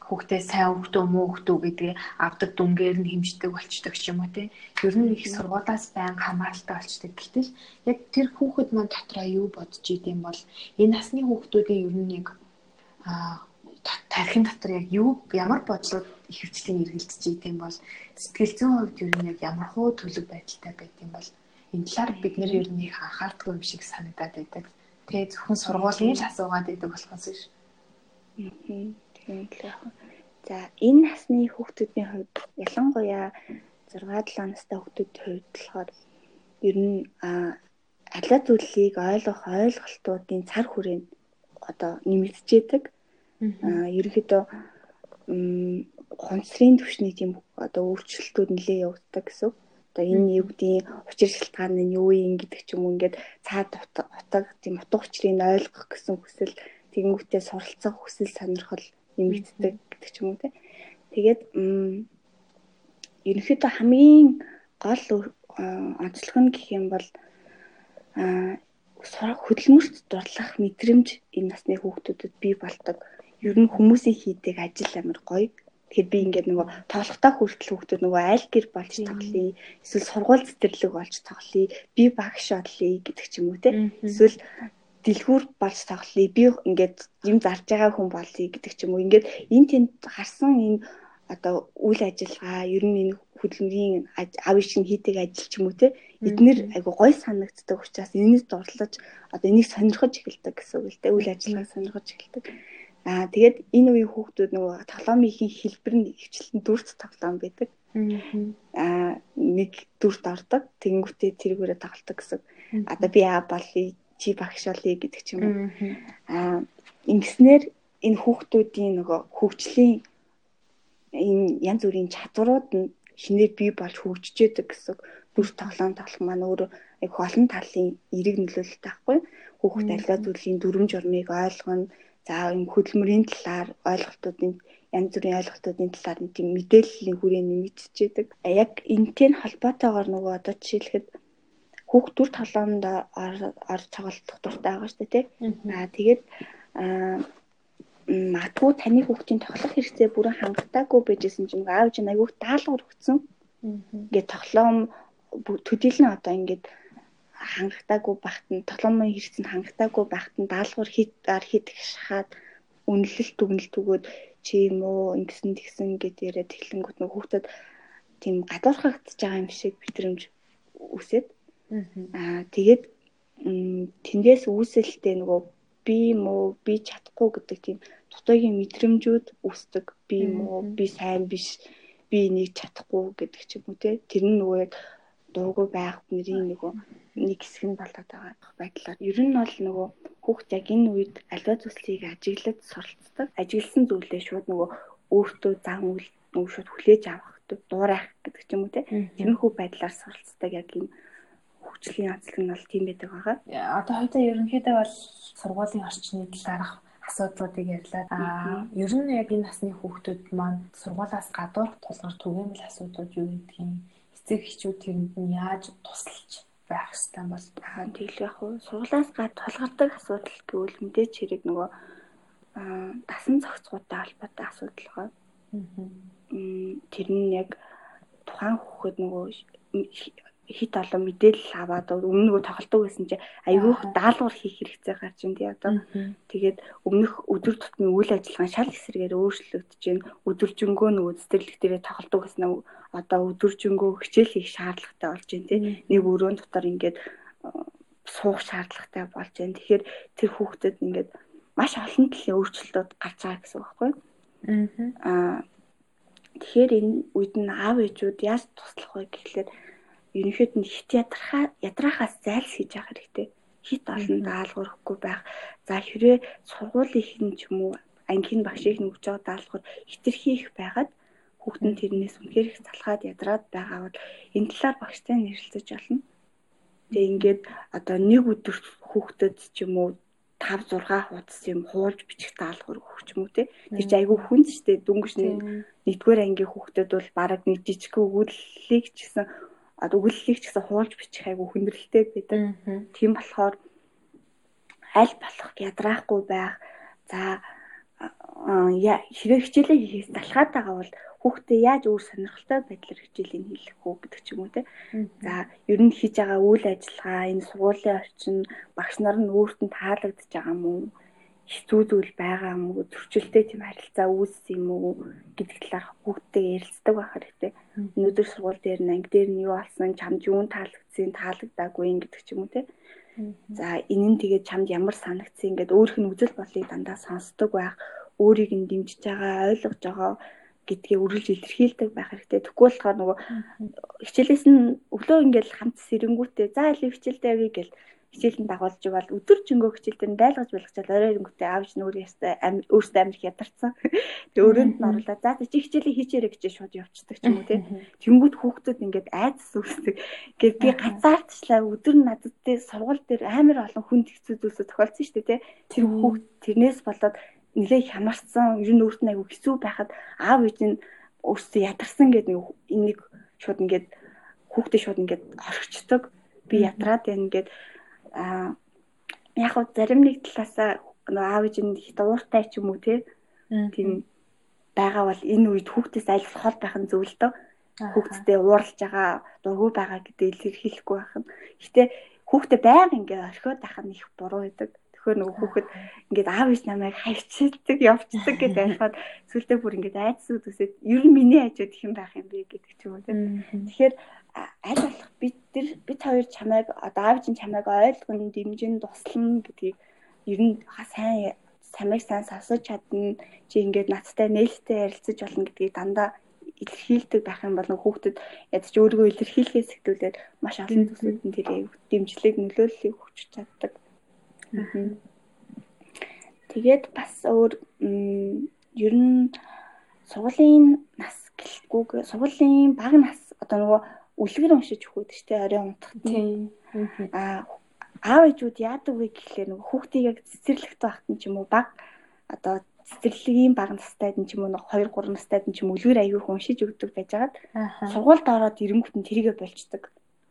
хүүхдээ сайн хүүхдөө муу хүүхдөө гэдгийг авдаг дүнгээр нь хэмждэг болчдөг ч юм уу те. Ер нь их сургуулаас байнга хамааралтай болчдөг. Гэтэл яг тэр хүүхэд маань дотроо юу бодож идэм бол энэ насны хүүхдүүдийн ер нь нэг а тархин дотор яг юу ямар бодлууд их хвчлийн эргэлдэж идэм бол сэтгэл зүйн хувьд ер нь яг ямар хуу төлөв байдалтай байдсан бол энэ талаар бид нэр ер нь их анхаардгүй юм шиг санагдаад байдаг. Тэгээ зөвхөн сургуулийн л асуугаад байдаг болохоос биш. Тийм л За энэ насны хүүхдүүдийн хувьд ялангуяа 6-7 настай хүүхдүүдийн хувьд болохоор ер нь аль зүйлийг ойлгох ойлголтуудын цар хүрээнд одоо нэмэгдчихэд Аа ерөнхийдөө хонсрын түвшний тийм одоо өөрчлөлтүүд нэлээд явагддаг гэсэн. Одоо энэ юу гэдгийг учир шалтгаан нь юу юм гэдэг ч юм уу ингээд цаад утаг тийм утга учрыг ойлгох гэсэн хүсэл тэгэнгүүтээ суралцах хүсэл сонирхол нэмэгддэг гэдэг ч юм уу те. Тэгээд ерөнхийдөө хамгийн гол онцлог нь гэх юм бол хөдөлмөрт дурлах мэдрэмж энэ насны хүүхдүүдэд бий болдог. Ер нь хүмүүсийн хийдэг ажил амар гоё. Тэгэхээр би ингээд нөгөө тоглохтой хүртэл хүүхдүүд нөгөө айл гэр болж тоглоё. Эсвэл сургууль цэцэрлэг болж тоглоё. Би багш олъё гэдэг ч юм уу те. Эсвэл дэлгүүр болж тоглоё. Би ингээд юм зарж байгаа хүн болъё гэдэг ч юм уу. Ингээд энэ тэнд гарсан энэ одоо үйл ажиллагаа ер нь энэ хөдөлмөрийн аав ишин хийдэг ажил ч юм уу те эднэр айгу гой санагддаг учраас энэс дурлаж одоо энийг сонирхож эхэлдэг гэсэн үг л те үйл ажиллагааг сонирхож эхэлдэг аа тэгээд энэ үеийн хүүхдүүд нөгөө тоглоомын хэлбэр нь хвчлэн дүрт тоглоом байдаг. Аа нэг дүрт ордог. Тэгэнгүүтээ тэргүүрээ тоглолдог гэсэн. Одоо би аа болъё чи багш болъё гэдэг ч юм уу. Аа ингэснээр энэ хүүхдүүдийн нөгөө хөгжлийн энэ янз бүрийн чадварууд нь шинээр бий болж хөгжиж яадаг гэсэн бүр тоглоом тоглох маань өөрөө яг олон талын эерэг нөлөөлөлт байхгүй. Хүүхд аливаа зүйлийн дүрм журмыг ойлгоно за юм хөдөлмөрийн талаар ойлголтуудын янз бүрийн ойлголтуудын талаар тийм мэдээллийн хүрээ нэмэгдэж яадаг яг энтэй холбоотойгоор нөгөө одоо жишээлхэд хүүхд төр тоглоомд орж тоглох дуртай байгаа шүү дээ тий. Аа тэгээд магадгүй таны хүүхдийн тоглох хэрэгцээ бүрэн хангалтаагүй байжсэн чинь аав чинь айгүйх даалгавар өгсөн. Ингээд тоглоом төдийлэн одоо ингээд хангалтаагүй багт нь тоглоомын хэрэгцээ нь хангалтаагүй багт нь даалгавар хийдээр хийдэг шахаад үнэлэлт дүгнэлт өгөөд чи юм уу ингэсэн тэгсэн гэд яриад тэглэнгүүт нөх хүүхдэд тийм гадуурхагдж байгаа юм шиг битрэмж үсээд аа тэгээд тэндээс үүсэлтээ нөгөө би муу би чадахгүй гэдэг тийм дутуугийн мэдрэмжүүд үүсдэг би муу би сайн биш би энийг чадахгүй гэдэг ч юм уу те. Тэр нь нөгөө яг дуугүй байх нэрийн нөгөө нэг хэсэг нь болоод байгаа байдлаар ер нь бол нөгөө хүүхд яг энэ үед аливаа зүйлсийг ажиглаж суралцдаг ажигласан зүйлээ шууд нөгөө өөртөө зан үйл нөгөө шууд хүлээж авах дуурайх гэдэг ч юм уу те тиймэрхүү байдлаар суралцдаг яг юм хөгжлийн ажил нь бол тийм байдаг байгаа. Одоо хоёул ерөнхийдөө бол сургуулийн орчны талаарх асуудлуудыг ярьлаа. Аа ер нь яг энэ насны хүүхдүүд маань сургуулаас гадуур тулгар түгээмэл асуудлууд юу юм. Эцэг эхчүүд тэрэнд нь яаж тусалж байх ёстой бол аа тэгэл яг уу сургуулаас гад тулгардаг асуудал гэвэл мэдээч хэрэг нөгөө аа дасан зохицгоотой холбоотой асуудал байгаа. Аа тэр нь яг тухайн хүүхэд нөгөө хит олон мэдээлэл аваад өмнө нөгөө тоглолтог байсан чи айгүйх даалгавар хийх хэрэгцээ гарч ин тий одоо. Тэгээд өмнөх өдөр тутмын үйл ажиллагаа шал эсрэгээр өөрчлөгдөж байна өдөржингөө нөгөө цэцэрлэг дээрээ тоглолтог байсан одоо өдөржингөө хичээл хийх шаардлагатай болж байна тий. Нэг өрөөнд дотор ингээд суух шаардлагатай болж байна тэгэхээр тэр хүүхдэд ингээд маш олон талын өөрчлөлтүүд гарч байгаа гэсэн үг байхгүй аа тэгэхээр энэ үед нь аав ээжүүд яаж туслах вэ гэхлээр ерөнхийд нь хит ядрахаа ядраахаас зайлсхийж явах хэрэгтэй. Хит олон даалгавар өгөхгүй байх. За хэрвээ сургуулийн ч юм уу ангийн багшийг нь өгч байгаа даалгавар хитрхи их байгаад хүүхэд нь тэрнээс үнэхээр их залхаад ядраад байгаа бол энэ талаар багштай нэрэлцэж болно. Тэгээ ингээд одоо нэг өдөр хүүхдэд ч юм уу 5 6 хуудас юм хуулж бичих даалгавар өгөх ч юм уу те. Тэр чинь айгүй хүнд шүү дээ. Дүнгэж нэгдүгээр ангийн хүүхдэд бол бараг нэг жижиг өгүүллийг ч гэсэн өгүүллийг ч гэсэн хуулж бичих айгу хүндрэлтэй байдаг. Тийм болохоор аль болох ядраахгүй байх. За хэрэг хичээлээ хийхээс залхаад байгаа бол хүүхдээ яаж өөр сонирхолтой байдлаар хичээлийг хийх үү гэдэг ч юм уу те. За ер нь хийж байгаа үйл ажиллагаа энэ сургуулийн орчин багш нар нь өөрт нь таалагдж байгаа уу? хэцүү зүйл байгаа уу зөрчилтэй тийм харилцаа үүссэн юм уу гэдэг талаар хүүхдтэй ярилцдаг байх хэрэгтэй. Өнөөдөр сургууль дээр нь анги дээр нь юу болсон, чамд юу таалагдсан, таалагдаагүй гэдэг ч юм уу те. За энэ нь тэгээд чамд ямар санагдсан ингээд өөрийнх нь үзэл бодлыг дандаа сонсдог байх, өөрийг нь дэмжиж байгаа, ойлгож байгаа гэдгийг үргэлж илэрхийлдэг байх хэрэгтэй. Тэгвэл болохоор нөгөө хичээлээс нь өглөө ингээд хамт сэрэнгүүтээ за илүү хичээлтэй явъя гэл хичээлэн дагуулж байгаа бол өдөр жингөө хичээлдэр нь дайлгаж болгочоод орой ирэнгүүтээ аавч нүрээ ястай өөртөө амирх ядарсан. Тэгээ өрөөнд нь оруулаад за чи хичээлээ хийчээрэй гэж шууд явчихдаг ч юм уу тий. Тэнгүүд хүүхдүүд ингээд айдас үүсдэг. Ингээд би гацаартчлаа өдөр надад тий сургууль дээр амар олон хүнд хэцүү зүйлсүүд тохиолдсон шүү дээ тий. Тэр хүүхд тэрнээс болоод нэлээ хямарсан ер нь өөрт нь айгүй хэцүү байхад аав ээж нь өөртөө ядарсан гэдэг нэг энийг шууд ингээд хүүхдээ шууд ингээд орхичдаг би ядраад байна гэд яг хөө зарим нэг талаасаа нөгөө аав ээж нь их дууртай ч юм уу тийм байгаа бол энэ үед хүүхдээс аль хол байх нь зөв л дөө. Хүүхдтэй уурлж байгаа, дургүй байгаа гэдэг илэрхийлэхгүй байх нь. Гэтэ хүүхдээ байнга ингээ орхиод байх нь их буруу байдаг. Тэгэхээр нөгөө хүүхэд ингээд аав ээж намайг хайчилдаг, явцдаг гэдэг байхад сүлдээ бүр ингээд айцсууд үсээд ер нь миний хажууд их юм байх юм бэ гэдэг ч юм уу тийм. Тэгэхээр аль болох бид тэр бид хоёр чамайг одоо аав ээж чамайг ойлгоно, дэмжин, туслана гэдгийг ер нь сайн самыг сайн сонсож чадна чи ингээд надтай нээлттэй ярилцаж болно гэдгийг дандаа илэрхийлдэг байх юм бол хүүхдэд ядч өөрийгөө илэрхийлэхээс хэвтүүлээд маш олон төслүүд нь тэрийг дэмжлэг нөлөөллийг өгч чаддаг. Тэгээд бас өөр ер нь сургуулийн нас гэлтгүүг сургуулийн бага нас одоо нөгөө үлгэр уншиж өгөхөд ч тэ орой унтах тийм аа аав ээжүүд яадаг вэ гэхлээр нөгөө хүүхдийг яг цэцэрлэгт байхад нь ч юм уу баг одоо цэцэрлэгийн баг настайд нь ч юм уу 2 3 настайд нь ч юм үлгэр аягүй уншиж өгдөг байжгаад сургуульд ороод ирэнгүүт нь тэрийгэ болчдөг.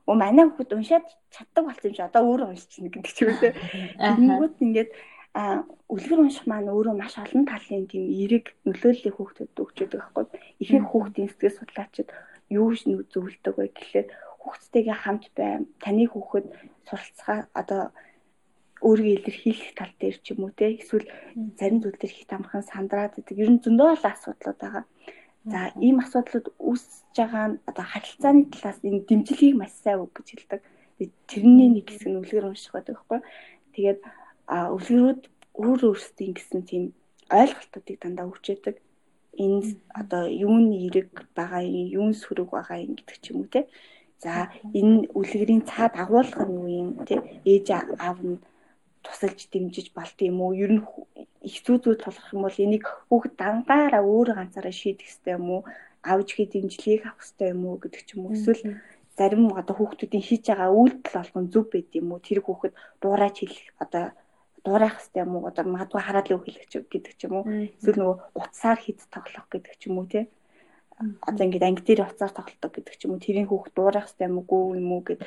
Өө манай хүүхд уншаад чаддаг болсон юм чи одоо өөрөө уншчихна гэдэг ч юм уу. Тэнгүүт ингээд а үлгэр унших маань өөрөө маш олон талын тийм эерэг нөлөөллийг хүүхдэд өгч өгдөг байхгүй. Ихэнх хүүхдийн сэтгэл судлаачид юу зөвлөдөг вэ гэхлээр хүүхдтэйгээ хамт бай. Таны хүүхэд суралцгаа одоо өөрийгөө илэрхийлэх тал дээр ч юм уу те эсвэл зарим зүйл дээр их тамархан сандраад байдаг. Ер нь зөндөө олон асуудлууд байгаа. За ийм асуудлууд үүсэж байгаа нь одоо харилцааны талаас энэ дэмжлэгийг маш сайн үг гэж хэлдэг. Тэрний нэг хэсэг нь үлгэр унших байдаг байхгүй. Тэгээд үлгэрүүд өөр өөрсдийн гэсэн тийм ойлголтуудыг дандаа өгч Энэ одоо юуны эрэг байгаа юм, юун сөрөг байгаа юм гэдэг ч юм уу те. За энэ үлгэрийн цаад агуулга нь юу юм тий ээж аав нь тусалж дэмжиж балт юм уу? Ер нь их зүү зүү толгох юм бол энийг хүүхэд дангаараа өөр ганцаараа шийдэх хэрэгтэй юм уу? Авжихий дэмжлэгийг авах хэрэгтэй юм уу гэдэг ч юм уу? Эсвэл зарим одоо хүүхдүүдийн хийж байгаа үйлдэл болгон зөв байд юм уу? Тэр хүүхэд дуурайч хэлэх одоо дуурайх хэрэгтэй юм уу? Одоо магадгүй хараад л өгөх гэдэг ч юм уу? Эсвэл нөгөө утсаар хит тоглох гэдэг ч юм уу тий? Одоо ингээд анги дээр уцаар тоглолдог гэдэг ч юм уу? Тэрийн хүүхд дуурайх хэрэгтэй юм уу юм уу гэд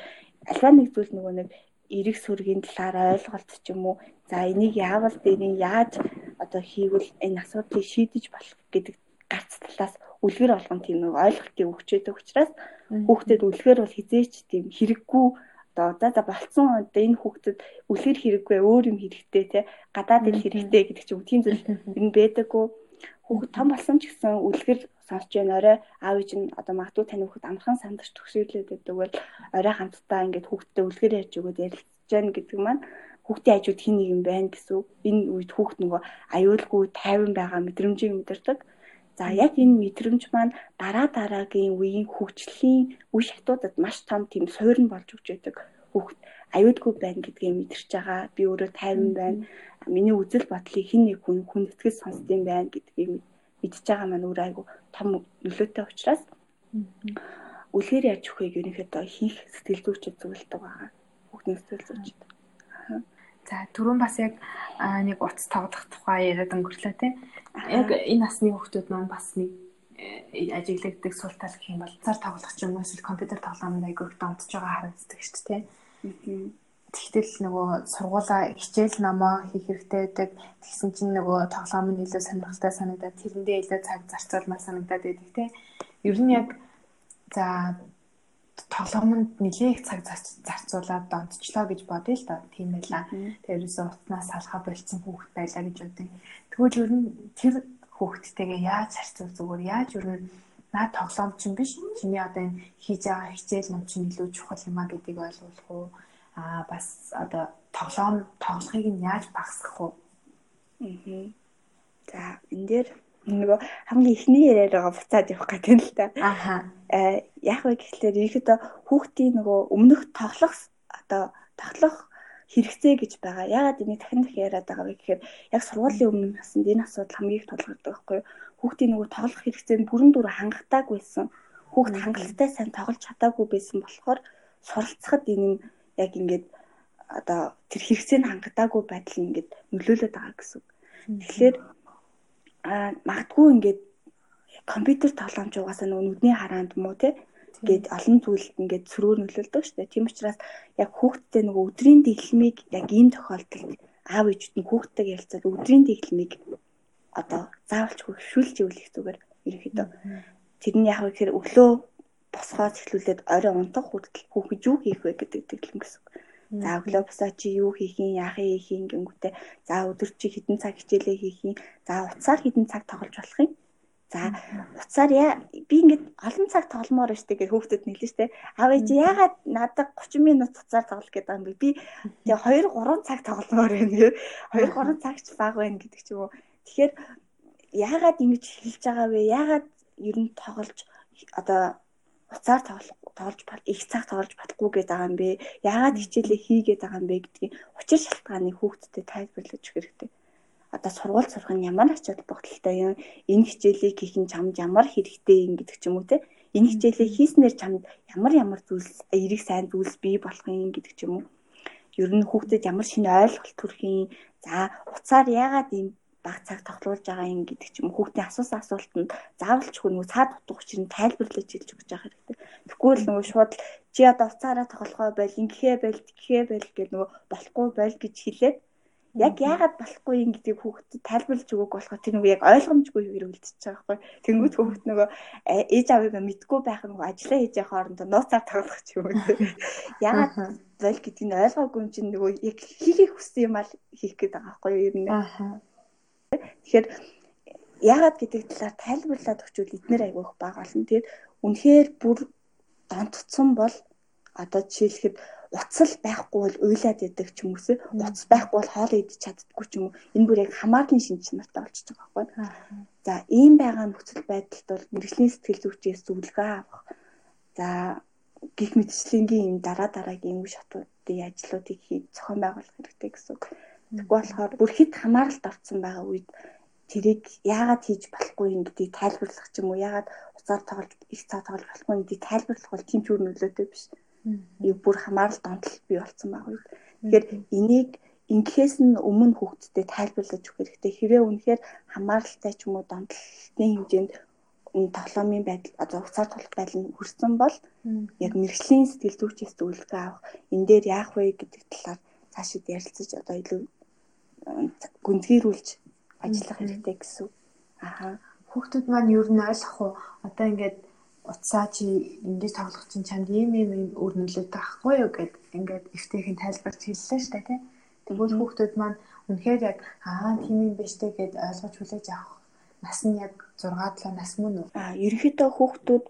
альва нэг зүйл нөгөө нэг эрэг сүргийн талаар ойлголт ч юм уу? За энийг яавал дээрийн яаж одоо хийвэл энэ асуудлыг шийдэж болох гэдэг гарц талаас үлгэр болгон тийм нэг ойлголтыг өгч байдаг учраас хүүхдэд үлгэр бол хизээч тийм хэрэггүй одоо. За за болцсон одоо энэ хүүхдэд үлгэр хэрэггүй өөр юм хэрэгтэй те гадаад ил хэрэгтэй гэдэг ч юм тийм зүйл энэ байдаггүй хүүхэд том болсон ч гэсэн үлгэр сонсч байна. Орой аав ээж нь одоо магадгүй тань хүүхэд амархан сандарч төгшөөрлөөд байдаг бол орой хамтдаа ингээд хүүхдтэй үлгэр ярьж өгөөд ярилцж байна гэдэг маань хүүхдийн хажууд хин нэг юм байна гэсэн. Энэ үед хүүхд нөгөө аюулгүй тайван байгаа мэдрэмжийг мэдэрдэг. За яг энэ мэдрэмж маань дараа дараагийн үеийн хөгжлийн үе шатуудад маш том тийм суурь нь болж өгч байдаг. Хүүхд аюулгүй байна гэдгийг мэдэрч байгаа. Би өөрөө тайван байна. Миний үзэл бодлыг хин нэг хүн хүндэтгэл сонсдсон байна гэдгийг мэдж байгаа маань өөр айгу том нөлөөтэй учраас үлгээр яаж өгөхийг ерөнхийдөө хийх сэтгэл зүйчд зөвлөдөг байгаа. Хүүхдийн сэтгэл зүйчд. За түрүүн бас яг нэг утас тоглох тухай яриад өнгөрлөө тий. Яг энэ насны хүүхдүүд маань бас нэг э, ажиглагддаг сул тал гэх юм бол цар тоглох ч юм уу эсвэл компьютер тоглоомд айгүй их донтож байгаа харагддаг шүү дээ. Тэгтэл нөгөө сургуулаа хичээл номоо хийх хэрэгтэй байдаг. Тэгсэн чинь нөгөө тоглоом нь илүү сонирхолтой санагдаад тэрэндээ илүү цаг зарцуулмаар санагдаад байдаг тийм. Ер нь яг за тоглоомонд нэлээд их цаг зарцуулаад донтчлоо гэж бодъё л доо. Тийм байлаа. Тэрээс утнаас салхаа болцсон хүүхэд байлаа гэж бодъё. Тэгвэл ер нь тэр хүүхэдтэйгээ яаж харьцуул зүгээр яаж ер нь наа тоглоом чинь биш. Чиний одоо энэ хийж байгаа хичээл ном чинь илүү чухал юм а гэдгийг ойлгох уу? Аа бас одоо тоглоом тоглохыг нь яаж багасгах вэ? Аа. За энэ дээр нөгөө хамгийн ихний яриад байгаа буцаад явах гэдэг нь л та. Аха. Э яг вэ гэхлээр ерөөдөө хүүхдийн нөгөө өмнөх тоглох одоо тоглох хэрэгцээ гэж байгаа. Яагаад энийг дахин дахин яриад байгаа вэ гэхээр яг сургуулийн өмнө насанд энэ асуудал хамгийн их тулгардаг байхгүй юу? Хүүхдийн нөгөө тоглох хэрэгцээ нь бүрэн дүр хангалтаагүйсэн. Хүүхд хангалттай сайн тоглож чадаагүй байсан болохоор суралцахад энэ яг ингээд одоо тэр хэрэгцээ нь хангадаагүй байдал ингээд нөлөөлөд байгаа гэсэн. Тэгэхээр а магадгүй ингээд компьютер тоглоомч угаасаа нөгөө нүдний хараанд муу те гээд олон зүйлд ингээд сөрөөр нөлөөлдөг шүү дээ. Тийм учраас яг хүүхдтэй нөгөө өдрийн дэглэмийг яг ийм тохиолдолд аав ээжүүд нь хүүхдтэйг ярилцаад өдрийн дэглэмийг одоо заавалч хөвшүүлж ивэл зүгээр ерөнхийдөө тэр нь яг гэхээр өглөө босгоос эхлүүлээд орой унтах хүртэл хүүхэд юу хийх вэ гэдэг дэглэм гэсэн. За босоо чи юу хийх юм, яах юм хийх гингүүтээ за өдөр чи хэдэн цаг хичээлээ хийх юм, за уцаар хэдэн цаг тоглож болох юм. За уцаар яа би ингээд олон цаг тогломоор штэ гэж хүүхдэд нийлэн штэ. Аав ээж яагаад надад 30 минут уцаар тоглох гэдэг юм бэ? Би тэгээ 2 3 цаг тогломоор байна гэ. 2 3 цагч баг байна гэдэг ч юм уу. Тэгэхээр яагаад ингэж хэлж байгаа вэ? Яагаад ер нь тоглож одоо уцаар тоглож их цаг тоглож болохгүй гэдэг байгаа юм бэ? Яагаад хичээлээ хийгээд байгаа юм бэ гэдгийг учир шалтгааныг хүүхдэд тайлбарлаж өгөх хэрэгтэй. Одоо сургууль сурах нь ямар ач холбогдолтой юм? Энэ хичээлийг хийх нь чамд ямар хэрэгтэй юм гэдэг ч юм уу те? Энэ хичээлээ хийснээр чамд ямар ямар зүйлс эерэг сайн зүйлс бий болох юм гэдэг ч юм уу? Ер нь хүүхдэд ямар шинэ ойлголт төрөх юм? За уцаар яагаад ийм баг цаг тоглуулж байгаа юм гэдэг ч юм хүүхдийн асуусан асуултанд заавалч нөгөө цаад утга учир нь тайлбарлаж хэлж өгч байгаа хэрэгтэй. Тэгвэл л нөгөө шууд чи одоо уцаараа тоглохоо байл ингэхээ байл тэгхээ байл гэх нөгөө болохгүй байл гэж хэлээд яг яагаад болохгүй юм гэдгийг хүүхдэд тайлбарлаж өгөөг болохоор тэр нөгөө яг ойлгомжгүй хэрэг үлдчихэж байгаа байхгүй. Тэнгүүд хүүхд нөгөө ээж аваагаа мэдгүй байх нөгөө ажиллаа хийж байгаа хоорондоо нууцаар тоглох ч юм уу. Яагаад байл гэдгийг ойлгоогүй юм чинь нөгөө яг хийхийг хүссэн юм аа хийх гээд байгаа байхгүй юу ер нь. Тэгэхээр яагаад гэдэг талаар тайлбарлаад өгчвөл эднэр айгүйх баг олон. Тэгээд үнэхээр бүр донтцсон бол одоо жишээлхэд уцал байхгүй бол уйлаад яадаг ч юм уусээ уц байхгүй бол хоол идэж чаддаггүй ч юм уу энэ бүр яг хамаарлын шинж чанартай болчихж байгаа байхгүй. За ийм байгаа нөхцөл байдалд бол мэрэгжлийн сэтгэл зүйчээс зөвлөгөө авах. За гих мэтчлэнгийн юм дараа дараагийн үе шатуудын ажлуудыг хийж зохион байгуулах хэрэгтэй гэсэн үг. Тэгвэл болохоор бүр хэд хамааралд орсон байгаа үед тэрийг яагаад хийж болохгүй юм гэдгийг тайлбарлах ч юм уу яагаад уцаар тоглож их цаа тоглож болохгүй юм гэдгийг тайлбарлах бол тийм ч үр нөлөөтэй биш. Юу бүр хамааралд онтол бий болсон байгаа үед. Тэгэхээр энийг ингэхээс нь өмнө хүүхдэд тайлбарлаж өгөх хэрэгтэй. Хэрвээ үнэхээр хамааралтай ч юм уу донтолтын хэмжээнд тоглоомын байдал одоо уцаар тоглох байдал нь хүрсэн бол яг мэрэгжлийн сэтгэл зүйчээс зөвлөгөө авах энэ дээр яах вэ гэдэг талаар цаашид ярилцаж одоо илүү гүнзгийрүүлж ажиллах хэрэгтэй гэсэн. Аа хүүхдүүд маань ер нь ойлгох уу? Одоо ингээд утсаа чи ингэж тоглох чинь чамд ийм ийм үр нөлөөтэй байхгүй юу гэд ингээд эвтэйхэн тайлбарч хэллээ дээ тий. Тэгвэл хүүхдүүд маань үнэхээр яг аа тийм юм биш дээ гэд ойлгож хүлээж авах нас нь яг 6 7 нас мөн үү? Аа ерөнхийдөө хүүхдүүд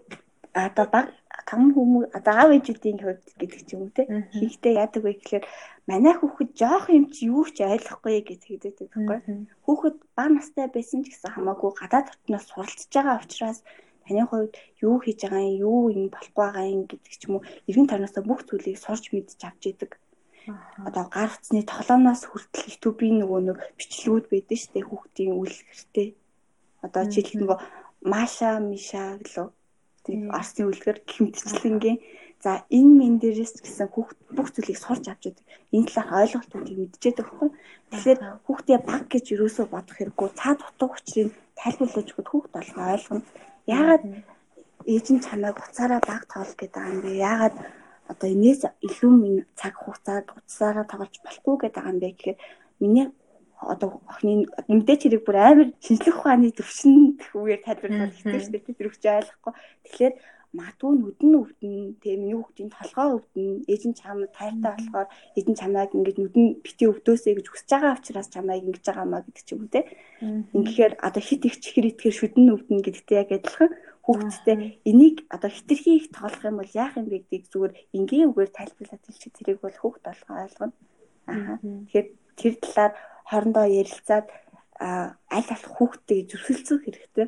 одоо баг том хүмүүс одоо аав ээжүүдийн хувьд гэдэг ч юм уу те. Хийхдээ яадаг вэ гэхээр манай хүүхэд жоох юм чи юу ч ойлгохгүй гэж хэлдэг байхгүй. Хүүхэд бага настай байсан ч гэсэн хамаагүй гадаад орчноос суралцж байгаа учраас таны хувьд юу хийж байгаа юм юу юм болохгүй байгаа юм гэдэг ч юм уу эргэн тойрноосоо бүх зүйлийг сурч мэдж авч идэг. Одоо гар утасны тоглоомноос хүртэл YouTube-ийн нөгөө нэг бичлэгүүд байдаг шүү дээ хүүхдийн үлгэртэй одоо жишээлбэл нөгөө Маша Миша гэлөө тийм арсны үлгэр хэмтчлэнгийн за энэ мен дээрээс гэсэн хүүхд бүх зүйлийг сурч авч байдаг. Энэ талаар ойлголтуудыг мэдчихэдэг байхгүй. Тэгэхээр хүүхдээ баг гэж юусоо бодох хэрэггүй цаад утга учрыг тайлбарлаж өгөхөд хүүхд олгоо ойлгоно. Яагаад ээж нь чамайг уцаараа баг тоол гэдэг юм бэ? Яагаад одоо энэс илүү минь цаг хугацаанд уцаараа тоглож болохгүй гэдэг юм бэ гэхээр миний одоо охины мэдээч хэрэг бүр амар шинжлэх ухааны төвшин үеэр тайлбарлах хэрэгтэй шүү дээ. Тэр хүч ойлгохгүй. Тэгэхээр магадгүй нүдэн өвдөн тийм миний хүүхдийн толгой өвдөн ээж нь чам тайртай болохоор ээж нь чамайг ингэж нүдэн бити өвдөөсэй гэж хүсэж байгаа учраас чамайг ингэж байгаа маа гэдэг ч юм уу те. Ингэхээр одоо хит их чихэр итгэр шүдэн өвдөн гэдэгтэй яг адилхан хүүхдтэй энийг одоо хитрхи их тоолох юм бол яах юм бэ гэдгийг зүгээр энгийн үгээр тайлбарлаад хэлчих тэрийг бол хүүхд болгоо ойлгоно. Аа. Тэгэхээр тэр талаар хоорондоо ярилцаад аль болох хүүхдтэйгээ зүрхэлцэх хэрэгтэй.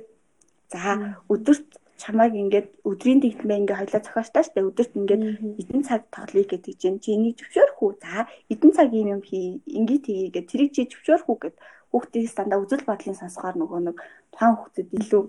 За өдөрт чамайг ингээд өдрийн тэгтмээ ингээ хоёлаа зохиостаа штэ өдөрт ингээд эдэн цаг тоглоё гэдэг чинь чи энийг зөвшөөрөх үү? За эдэн цаг юм юм хий ингээ тгийгээ тэрийг чи зөвшөөрөх үү гэд хүүхдийн дандаа үзэл бодлын сонсохоор нөгөө нэг тухайн хүүхдэд илүү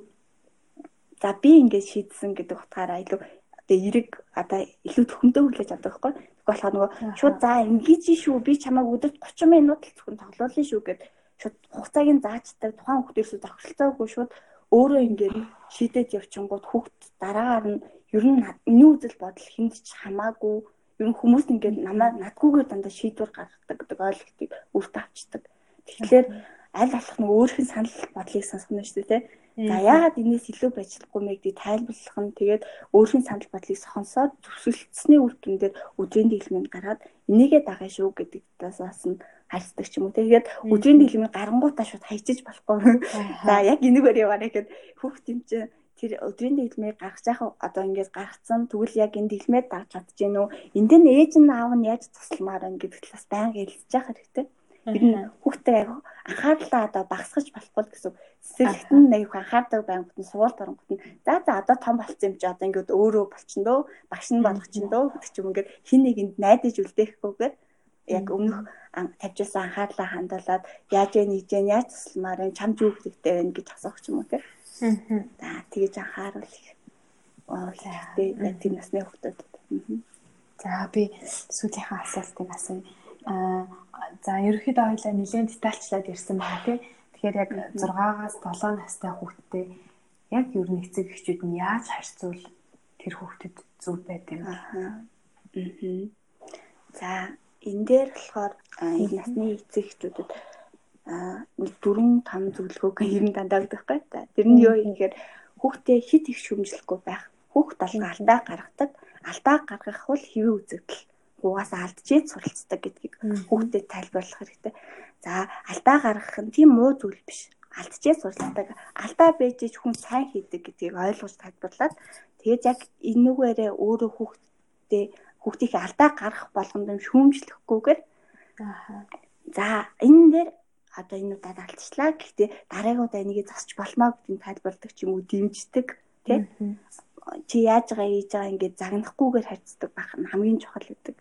за би ингээд шийдсэн гэдэг утгаараа илүү одоо эрэг одоо илүү төхөмдөө хүлээж авдаг байхгүй. Болохоор нөгөө шууд за ингэж шүү би чамайг өдөрт 30 минут л зөвхөн тоглоулна шүү гэд шууд хугацааг нь заачдаг тухайн хүүхдээс зохицолцоогүй шууд өөрөө ингээд шийдэж явчихгууд хүүхд дараагаар нь ер нь миний үзэл бодол ч хамаагүй ер нь хүмүүс ингээд намайг надгүйгээр дандаа шийдвэр гаргадаг гэдэг ойлголтыг өөртөө авчдаг. Тэгэхээр аль болох нэг өөрхийн санал бодлыг сонсох нь шүү дээ. За яагаад энэс илүү байж чадахгүй мэй гэдгийг тайлбарлах нь тэгээд өөрхийн санал бодлыг сонсоод зөвшөлдсөний үр дүн дээр өдрийн дэглэмийг гаргаад энийгээ дагая шүү гэдэг талаас нь харьцдаг ч юм уу. Тэгээд өдрийн дэглэмийг гарангуутаа шууд хайчиж болохгүй. За яг энэгээр яваарэ гэхэд хүүхд юм чинь тэр өдрийн дэглэмийг гаргаж яхаа одоо ингээд гаргацсан тэгвэл яг энэ дэглэмээ дагж чадчихэв нүү энд нь ээж нь аав нь яаж тусламаар байна гэдэг талаас байнга ярилцж явах хэрэгтэй. Тэр нь хүүхдээ анхаарлаа одоо багсгаж болохгүй гэсэн цэцэрлэгт нь нэг их анхаардаг байнгут нь сургууль оронгот нь за за одоо том болсон юм чи одоо ингээд өөрөө болчихно дөө багш нь болгочихно дөө гэдэг ч юм ингээд хин нэгэнд найдаж үлдээхгүйгээр яг өмнөх тавьжсан анхаарлаа хандуулад яаж вэ нэгж яаж тусламаар энэ чамд юу хэрэгтэй вэ гэж асуух юм уу тийм За тэгэж анхааруул их. Аа хэрэгтэй тийм насны хүүхдүүд. За би сүүлийнхээ асуултыг асууя. Аа за ерөөхдөө хоёлаа нэлээд детальчлаад ирсэн байна тий. Тэгэхээр яг 6-аас 7 настай хүүхдтэй яг ер нь эцэг эхчүүд нь яаж харьцуул тэр хүүхдэд зөв байдаг вэ? Аа. За энэ дээр болохоор энэ насны эцэг эхчүүдэд нэг 4 5 зөвлөгөөг ер нь дандаагдаг байхгүй. Тэр нь юу юм гэхээр хүүхдээ хит их шүмжлэхгүй байх. Хүүхд алга алдаа гаргадаг. Алдаа гаргах бол хэвээ үзэгдэл угаас алдчихээд суралцдаг гэдгийг хүүхдэд тайлбарлах хэрэгтэй. За алдаа гаргах нь тийм муу зүйл биш. Алдчихээд суралцдаг. Алдаа байж хүн сайн хийдэг гэдгийг ойлгож тайлбарлаад тэгээд яг энүүгээрээ өөрөө хүүхдэд хүүхдийн алдаа гаргах болгонд юм шүүмжлэхгүйгээр За энэ дээр одоо энэ удаад алдчихлаа. Гэхдээ дараагийн удаа энийг зосч болмоо гэдэг нь тайлбарладаг ч юм уу дэмждэг тий. Чи яаж байгаа хийж байгаа ингээд загнахгүйгээр харьцдаг байх нь хамгийн чухал гэдэг.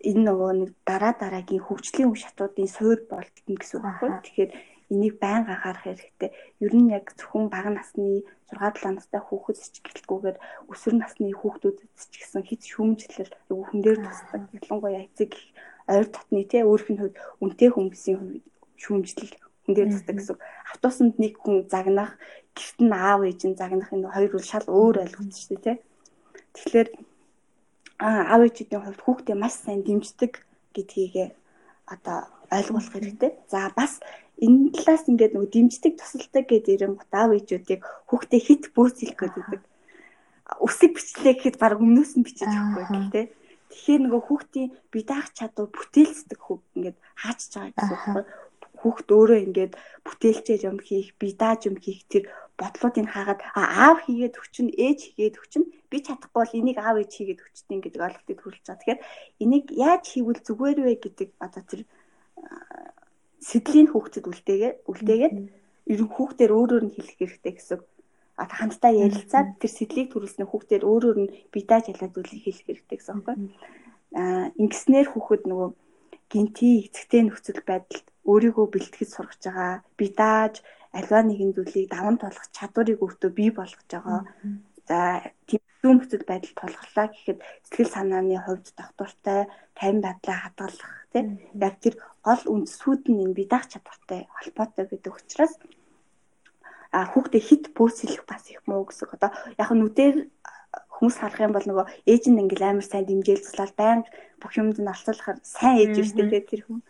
Энэ нөгөө нэг дараа дараагийн хөгжлийн үе шатуудын суур болтно гэсэн үг байхгүй. Тэгэхээр энийг байн анхаарах хэрэгтэй. Ер нь яг зөвхөн бага насны 6-7 настай хүүхэд ч гэлтгүүгээр өсвөр насны хүүхдүүдэд ч гэсэн хит шүүмжлэл хүн дээр тусдаг. Ялангуяа эцэг ойр татны тий өөрх нь хувьд үнтэй хүмүүсийн хувьд шүүмжлэл хүн дээр тусдаг гэсэн. Автобусанд нэг хүн загнах, гэрт нь аав ээж нь загнах энэ хоёр үл шал өөр ойлголт шүү дээ тий. Тэгэхээр аав ээжийн хувьд хүүхдээ маш сайн дэмждэг гэдгийгээ одоо ойлгуулах хэрэгтэй. За бас энэ талаас ингээд нөгөө дэмждэг тусалдаг гэдэг ирэнгут аав ээжүүдийг хүүхдээ хит бөөцөлөх гэдэг. Үсэг бичлээ гэхэд баг өмнөөс нь бичиж авахгүй гэх тээ. Тэгэхээр нөгөө хүүхдийн бие даах чадвар бүтээлцдэг хүүхд ингээд хаач байгаа гэсэн үг байна хүүхд өөрөө ингээд бүтээлчээр юм хийх, би дааж юм хийх тэр бодлуудыг хаагаад аав хийгээд өчнө, ээж хийгээд өчнө, би чадахгүй бол энийг аав ээж хийгээд өчтний гэдэг ойлголтыг төрүүлж байгаа. Тэгэхээр энийг яаж хийвэл зүгээр вэ гэдэг одоо тэр сэдлийн хүүхдэд үлдээгээ үлдээгээд ер нь хүүхдээр өөрөөр нь хэлэх хэрэгтэй гэсэн одоо хамтдаа ярилцаад тэр сэдлийг төрүүлснээр хүүхдээр өөрөөр нь бидаа жалаад үлийг хэлэх хэрэгтэй гэсэн байна. Аа ингэснээр хүүхэд нөгөө гинти эцэгтэй нөхцөл байдалд өөрийгөө бэлтгэж сургаж байгаа. Би дааж альва нэгэн зүйлийг даван тулах чадварыг өөртөө бий болгож байгаа. За тийм нөхцөл байдал тулгарлаа гэхэд сэтгэл санааны хувьд доктортой тайван байдлаа хадгалах тийм яг тэр гол үндсүүд нь энэ бидаах чадвартай холбоотой гэдэг учраас а хүүхдээ хит бөөсөлөх бас их муу гэсэн. Одоо яг нүдээр хүмүүс харах юм бол нөгөө ээж нь ингээл амар сайн дэмжээл туслаад баян бүх юмд нь орцуулахаар сайн ээж шүү дээ тэр хүн.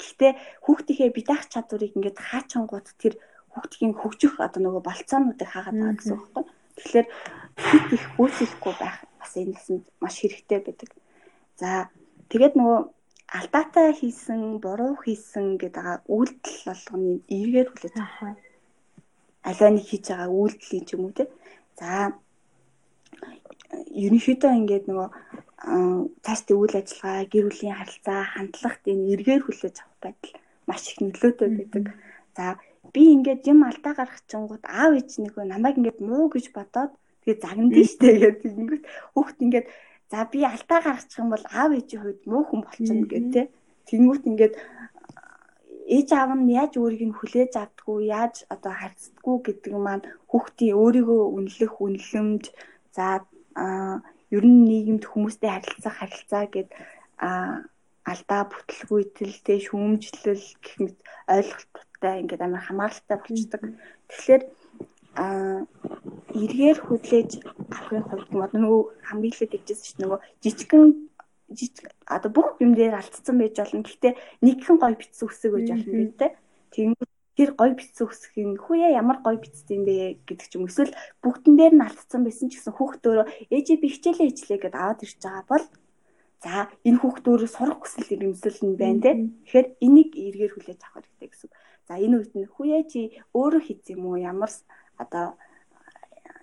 Гэхдээ хүүхдийнхээ бидаах чадварыг ингээд хаачангууд тэр хүүхдийн хөгжих одоо нөгөө болцоонуудыг хаагаад байгаа гэсэн үг байна. Тэгэхээр хит их бөөсөхгүй байх бас энэ нэсэнд маш хэрэгтэй байдаг. За тэгээд нөгөө алдаатай хийсэн, буруу хийсэн гэдэг үйлдэл болгоны эргээр хүлээж авах байна. Аливаа нэг хийж байгаа үйлдэлийн ч юм уу те. За ерөнхийдөө ингээд нөгөө цаашдын үйл ажиллагаа, гэр бүлийн харилцаа, хандлагт энэ эргээр хүлээж авах байдал маш их нөлөөтэй байдаг. За би ингээд юм алдаа гаргachингууд аав ээж нэг намайг ингээд муу гэж бодоод тэгээ загнадээ штэ гэдэг ингээд хүүхд ингээд за би алдаа гаргачих юм бол аав ээжийн хувьд муу хүн болчихно гэдэг те. Тэнгүүт ингээд ээж аав нь яаж өөрийг нь хүлээж авдггүй яаж одоо харьцдаггүй гэдэг маань хүүхдийн өөрийгөө үнэлэх үнэлэмж за ер нь нийгэмд хүмүүстэй харилцах харилцаа гэд алдаа бүтлгүйтэл шүүмжлэл гэх мэт ойлголттой ингээд амар хамааралтай болчдөг. Тэгэхээр а эргээр хүлээж авахын хувьд нөгөө хамгийн ихэд дэжсэн чинь нөгөө жижигхэн жижиг одоо бүх юм дээр алдсан байж болно. Гэхдээ нэгхэн гой битсэн үсэг гэж болно гэдэг. Тэгвэл тэр гой битсэн үсгийн хүүе ямар гой битсэн бэ гэдэг ч юм эсвэл бүгдэн дээр нь алдсан байсан ч гэсэн хүүхд өөрөө ээжээ би хичээлээ хичлээ гэдээ аваад ирж байгаа бол за энэ хүүхд өөрөө сурах хүсэл ирэмсэл нь байна те. Тэгэхээр энийг эргээр хүлээж авах хэрэгтэй гэсэн. За энэ үед нь хүүе чи өөрөө хийх юм уу? Ямар одоо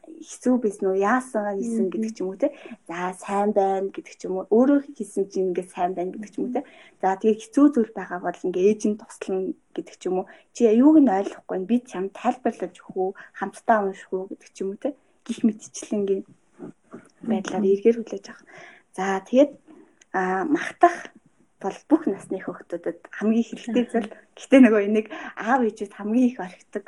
хэцүү байсан уу яасан хийсэн гэдэг ч юм уу те. За сайн байна гэдэг ч юм уу? Өөрөө хийсэн чинь ингээд сайн байна гэдэг ч юм уу те. За тэгээ хэцүү зүйл байгаа бол ингээд ээж нь туслана гэдэг ч юм уу? Чи аюуг нь ойлгохгүй би чам тайлбарлаж өгөх үү? Хамтдаа унших үү гэдэг ч юм уу те. Гих мэтчлэнгийн байдлаар эргээр хүлээж авах. За тэгээд а махтах бол бүх насны хөлтөдөд хамгийн хэрэгтэй зүйл гэтээ нөгөө энийг аав ээжүүд хамгийн их орхидог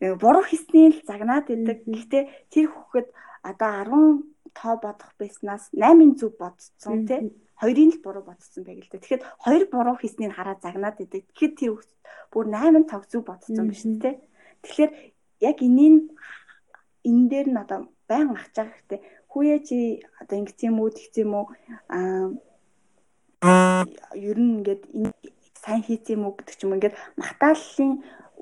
буруу хийсний л загнаад идэг. Гэхдээ тэр хүүхэд одоо 10 тоо бодох байснаас 8-ын зүг бодсон тий. Хоёрын л буруу бодсон байг л дээ. Тэгэхэд хоёр буруу хийснийг хараад загнаад идэг. Тэгэхэд тэр хүүхэд бүр 8 тог зүг бодсон биш тий. Тэгэхээр яг энийг энэ дээр нь одоо байн байгаа хэрэгтэй. Хүүе чи одоо ингэц юм уу, тэгц юм уу аа ер нь ингээд энэ сайн хийц юм уу гэдэг ч юм ингээд махтааллын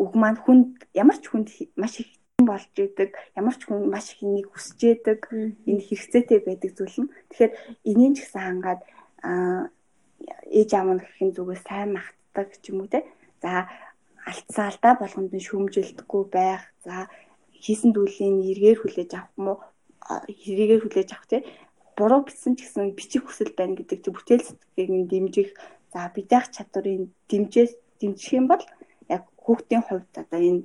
үг маань хүнд ямар ч хүнд маш их болж идэг ямар ч хүн маш их энийг хүсэж идэг энэ хэрэгцээтэй байдаг зүйл нь. Тэгэхээр энийг ч гэсэн хангаад ээж аав нь гэхин зүгээс сайн магтдаг ч юм уу те. За алдсан алдаа болгонд нь шүүмжилдэггүй байх. За хийсэн зүйлийг эргээр хүлээж авах юм уу хэрэгээр хүлээж авах те буруу гэсэн ч гэсэн бичих хүсэл байна гэдэг чи бүтээл сэтгэгийг нь дэмжих за бидэх чадварыг дэмжээс дэмжих юм бол хүүхдийн хувьд одоо энэ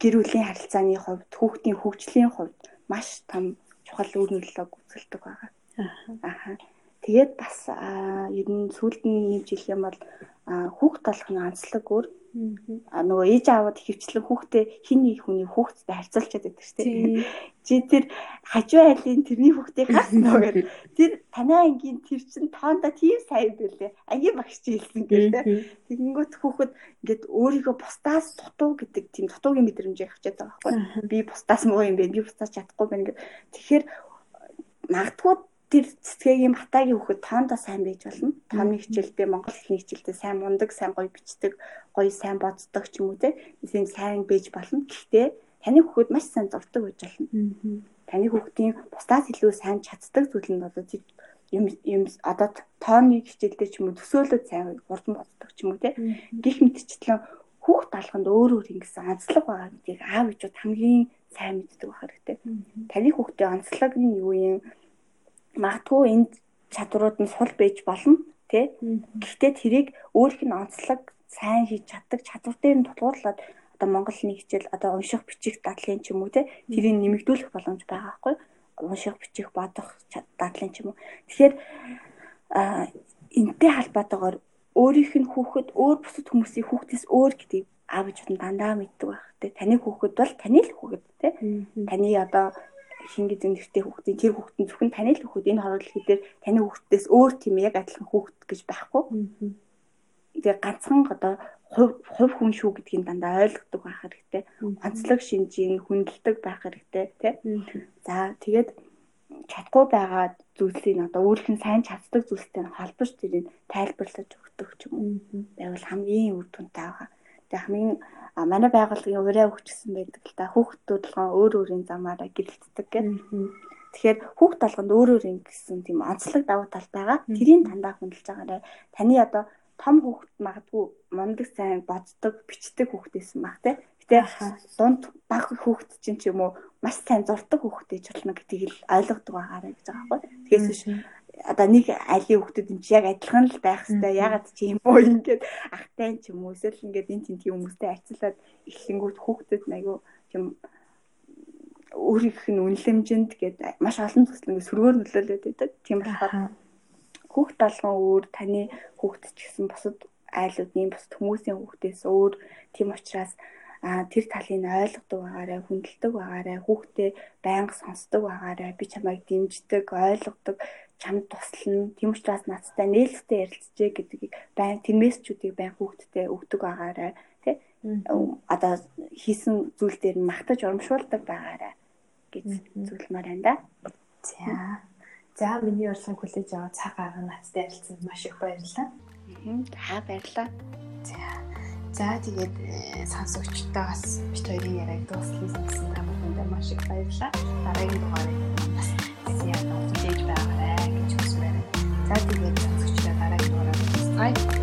гэр бүлийн харилцааны хувьд хүүхдийн хөгжлийн хувьд маш том чухал үр нөлөөг үзүүлдэг байгаа. Аа. Тэгээд бас ер нь сүүлд нь нэмж хэлэх юм бол хүүхд толгойн онцлог өөр нөгөө ээж аавд хөвчлэн хүүхдээ хин нэг хүний хүүхдтэй харьцуулчаад байдаг шүү дээ. Чи тэр хажуу айлын тэрний хүүхдийг уу гэдэг. Тэр танай ангийн тэр чин тоонда тийм сайн байлээ. Ангийн багш чи хэлсэн гэдэг. Тэгэнгүүт хүүхэд ингээд өөрийгөө бусдаас дутуу гэдэг тийм дутуугийн мэдрэмжийг авчаад байгаа байхгүй. Би бусдаас муу юм бэ. Би бусдаас чадахгүй байна гэдэг. Тэгэхээр магадгүй тэр цэцгээгийн батагийн хүүхэд тоондоо сайн байж болно. Тооны хичээлдээ Монгол хэлний хичээлдээ сайн мундаг, сайн гоё бичдэг, гоё сайн боддог ч юм уу те. Тийм сайн байж болно. Гэхдээ таны хүүхэд маш сайн зурдаг байж болно. Таны хүүхдийн бусдаас илүү сайн чаддаг зүйл нь одоо юм юм одоо тооны хичээлдээ ч юм уу төсөөлөд сайн хурдан боддог ч юм уу те. Гэх мэтчлэн хүүхд талханд өөр өөр ингэсэн онцлог байгаа гэдгийг аав ээжүүд хамгийн сайн мэддэг байх хэрэгтэй. Таны хүүхдийн онцлог нь юу юм? Магадгүй энд чадварууд нь сул байж болно тий. Гэхдээ тэрийг өөрийнх нь онцлог сайн хийж чаддаг чадвар дээр нь тулгуурлаад одоо монгол нэг хичээл одоо унших бичих дадлын ч юм уу тий тэрийг нэмэгдүүлэх боломж байгаа байхгүй унших бичих бодох дадлын ч юм уу. Тэгэхээр энтэй холбоотойгоор өөрийнх нь хүүхэд өөр бусад хүмүүсийн хүүхдээс өөр гэдгийг аав ээжүүд нь дандаа мэддэг байх. Тэ таны хүүхэд бол таны л хүүхэд тэ. Таны одоо хингээ зэмлэгтэй хүүхдийн тэр хүүхдэн зөвхөн таны л хүүхэд энэ хорвол хэдээр таны хүүхдээс өөр тийм яг адилхан хүүхэд гэж байхгүй. Тэгээ ганцхан одоо хувь хувь хүн шүү гэдгийг дандаа ойлгодог байх хэрэгтэй. Онцлог шинжийн хүндэлдэг байх хэрэгтэй тий. За тэгээд чадахгүй байгаа зүйлсийг одоо өөрийнх нь сайн чаддаг зүйлстэй холбож тэрийг тайлбарлаж өгдөг юм. Байвал хамгийн үр дүнтэй байгаа. Тэгээ хамгийн а манай байгууллагын ураа өгчсөн байдаг л да хүүхдүүд болгон өөр өөрийн замаараа гэрэлтдэг гэх. Тэгэхээр хүүхд толгонд өөр өөр юм гэсэн тийм онцлог давуу тал байгаа. Тэрийг дандаа хөндлөж байгаарай. Таны одоо том хүүхд магадгүй мундаг сайн боддог, бичдэг хүүхдээсэн баг те. Гэтэ дунд баг хүүхд чинь ч юм уу маш сайн зурдаг хүүхд ээж болно гэдгийг л ойлгодог байгаарай гэж байгаа байхгүй. Тэгээс одоо нэг айлын хүүхдүүд энэ яг адилхан л байх хэвээр ягаад чи юм уу? Ингээд ахтай ч юм уу? Эсвэл ингээд энэ тентгийн хүмүүстэй харьцуулаад эхлэнгүүт хүүхдүүд айгу юм өөрийнх нь үнэлэмжинд гээд маш олон төсөл ингээд сөргөөр нөлөөлөд байдаг. Тийм болохоор хүүхд талган өөр таны хүүхд ч гэсэн бусад айлуудын бусад хүмүүсийн хүүхдээс өөр тийм учраас а тэр талыг ойлгодог байгаарай, хүндэлдэг байгаарай, хүүхдээ байнга сонсдог байгаарай, би чамайг дэмждэг, ойлгодог, чамд туслана. Тийм учраас надтай нээлттэй ярилцжээ гэдгийг байн тэр мессежүүдийг байн хүүхдтэй өгдөг байгаарай. Тэ? одоо хийсэн зүйл дээр нь магтаж урамшуулдаг байгаарай гэж зүйлмээр байна да. За. За миний урилгыг хүлээж аваад цаг гарган надтай ярилцсан маш их баярлалаа. Аа баярлалаа. За. За тэгээд э, сонсогчтойгоос бит хоёрын яриаг дуусгасан гэсэн намайг маш их баярлалаа. Дараагийн дугаарыг бас гэж хүсмээр. За тэгээд сонсогчдоо дараагийн дугаараар уулзъя.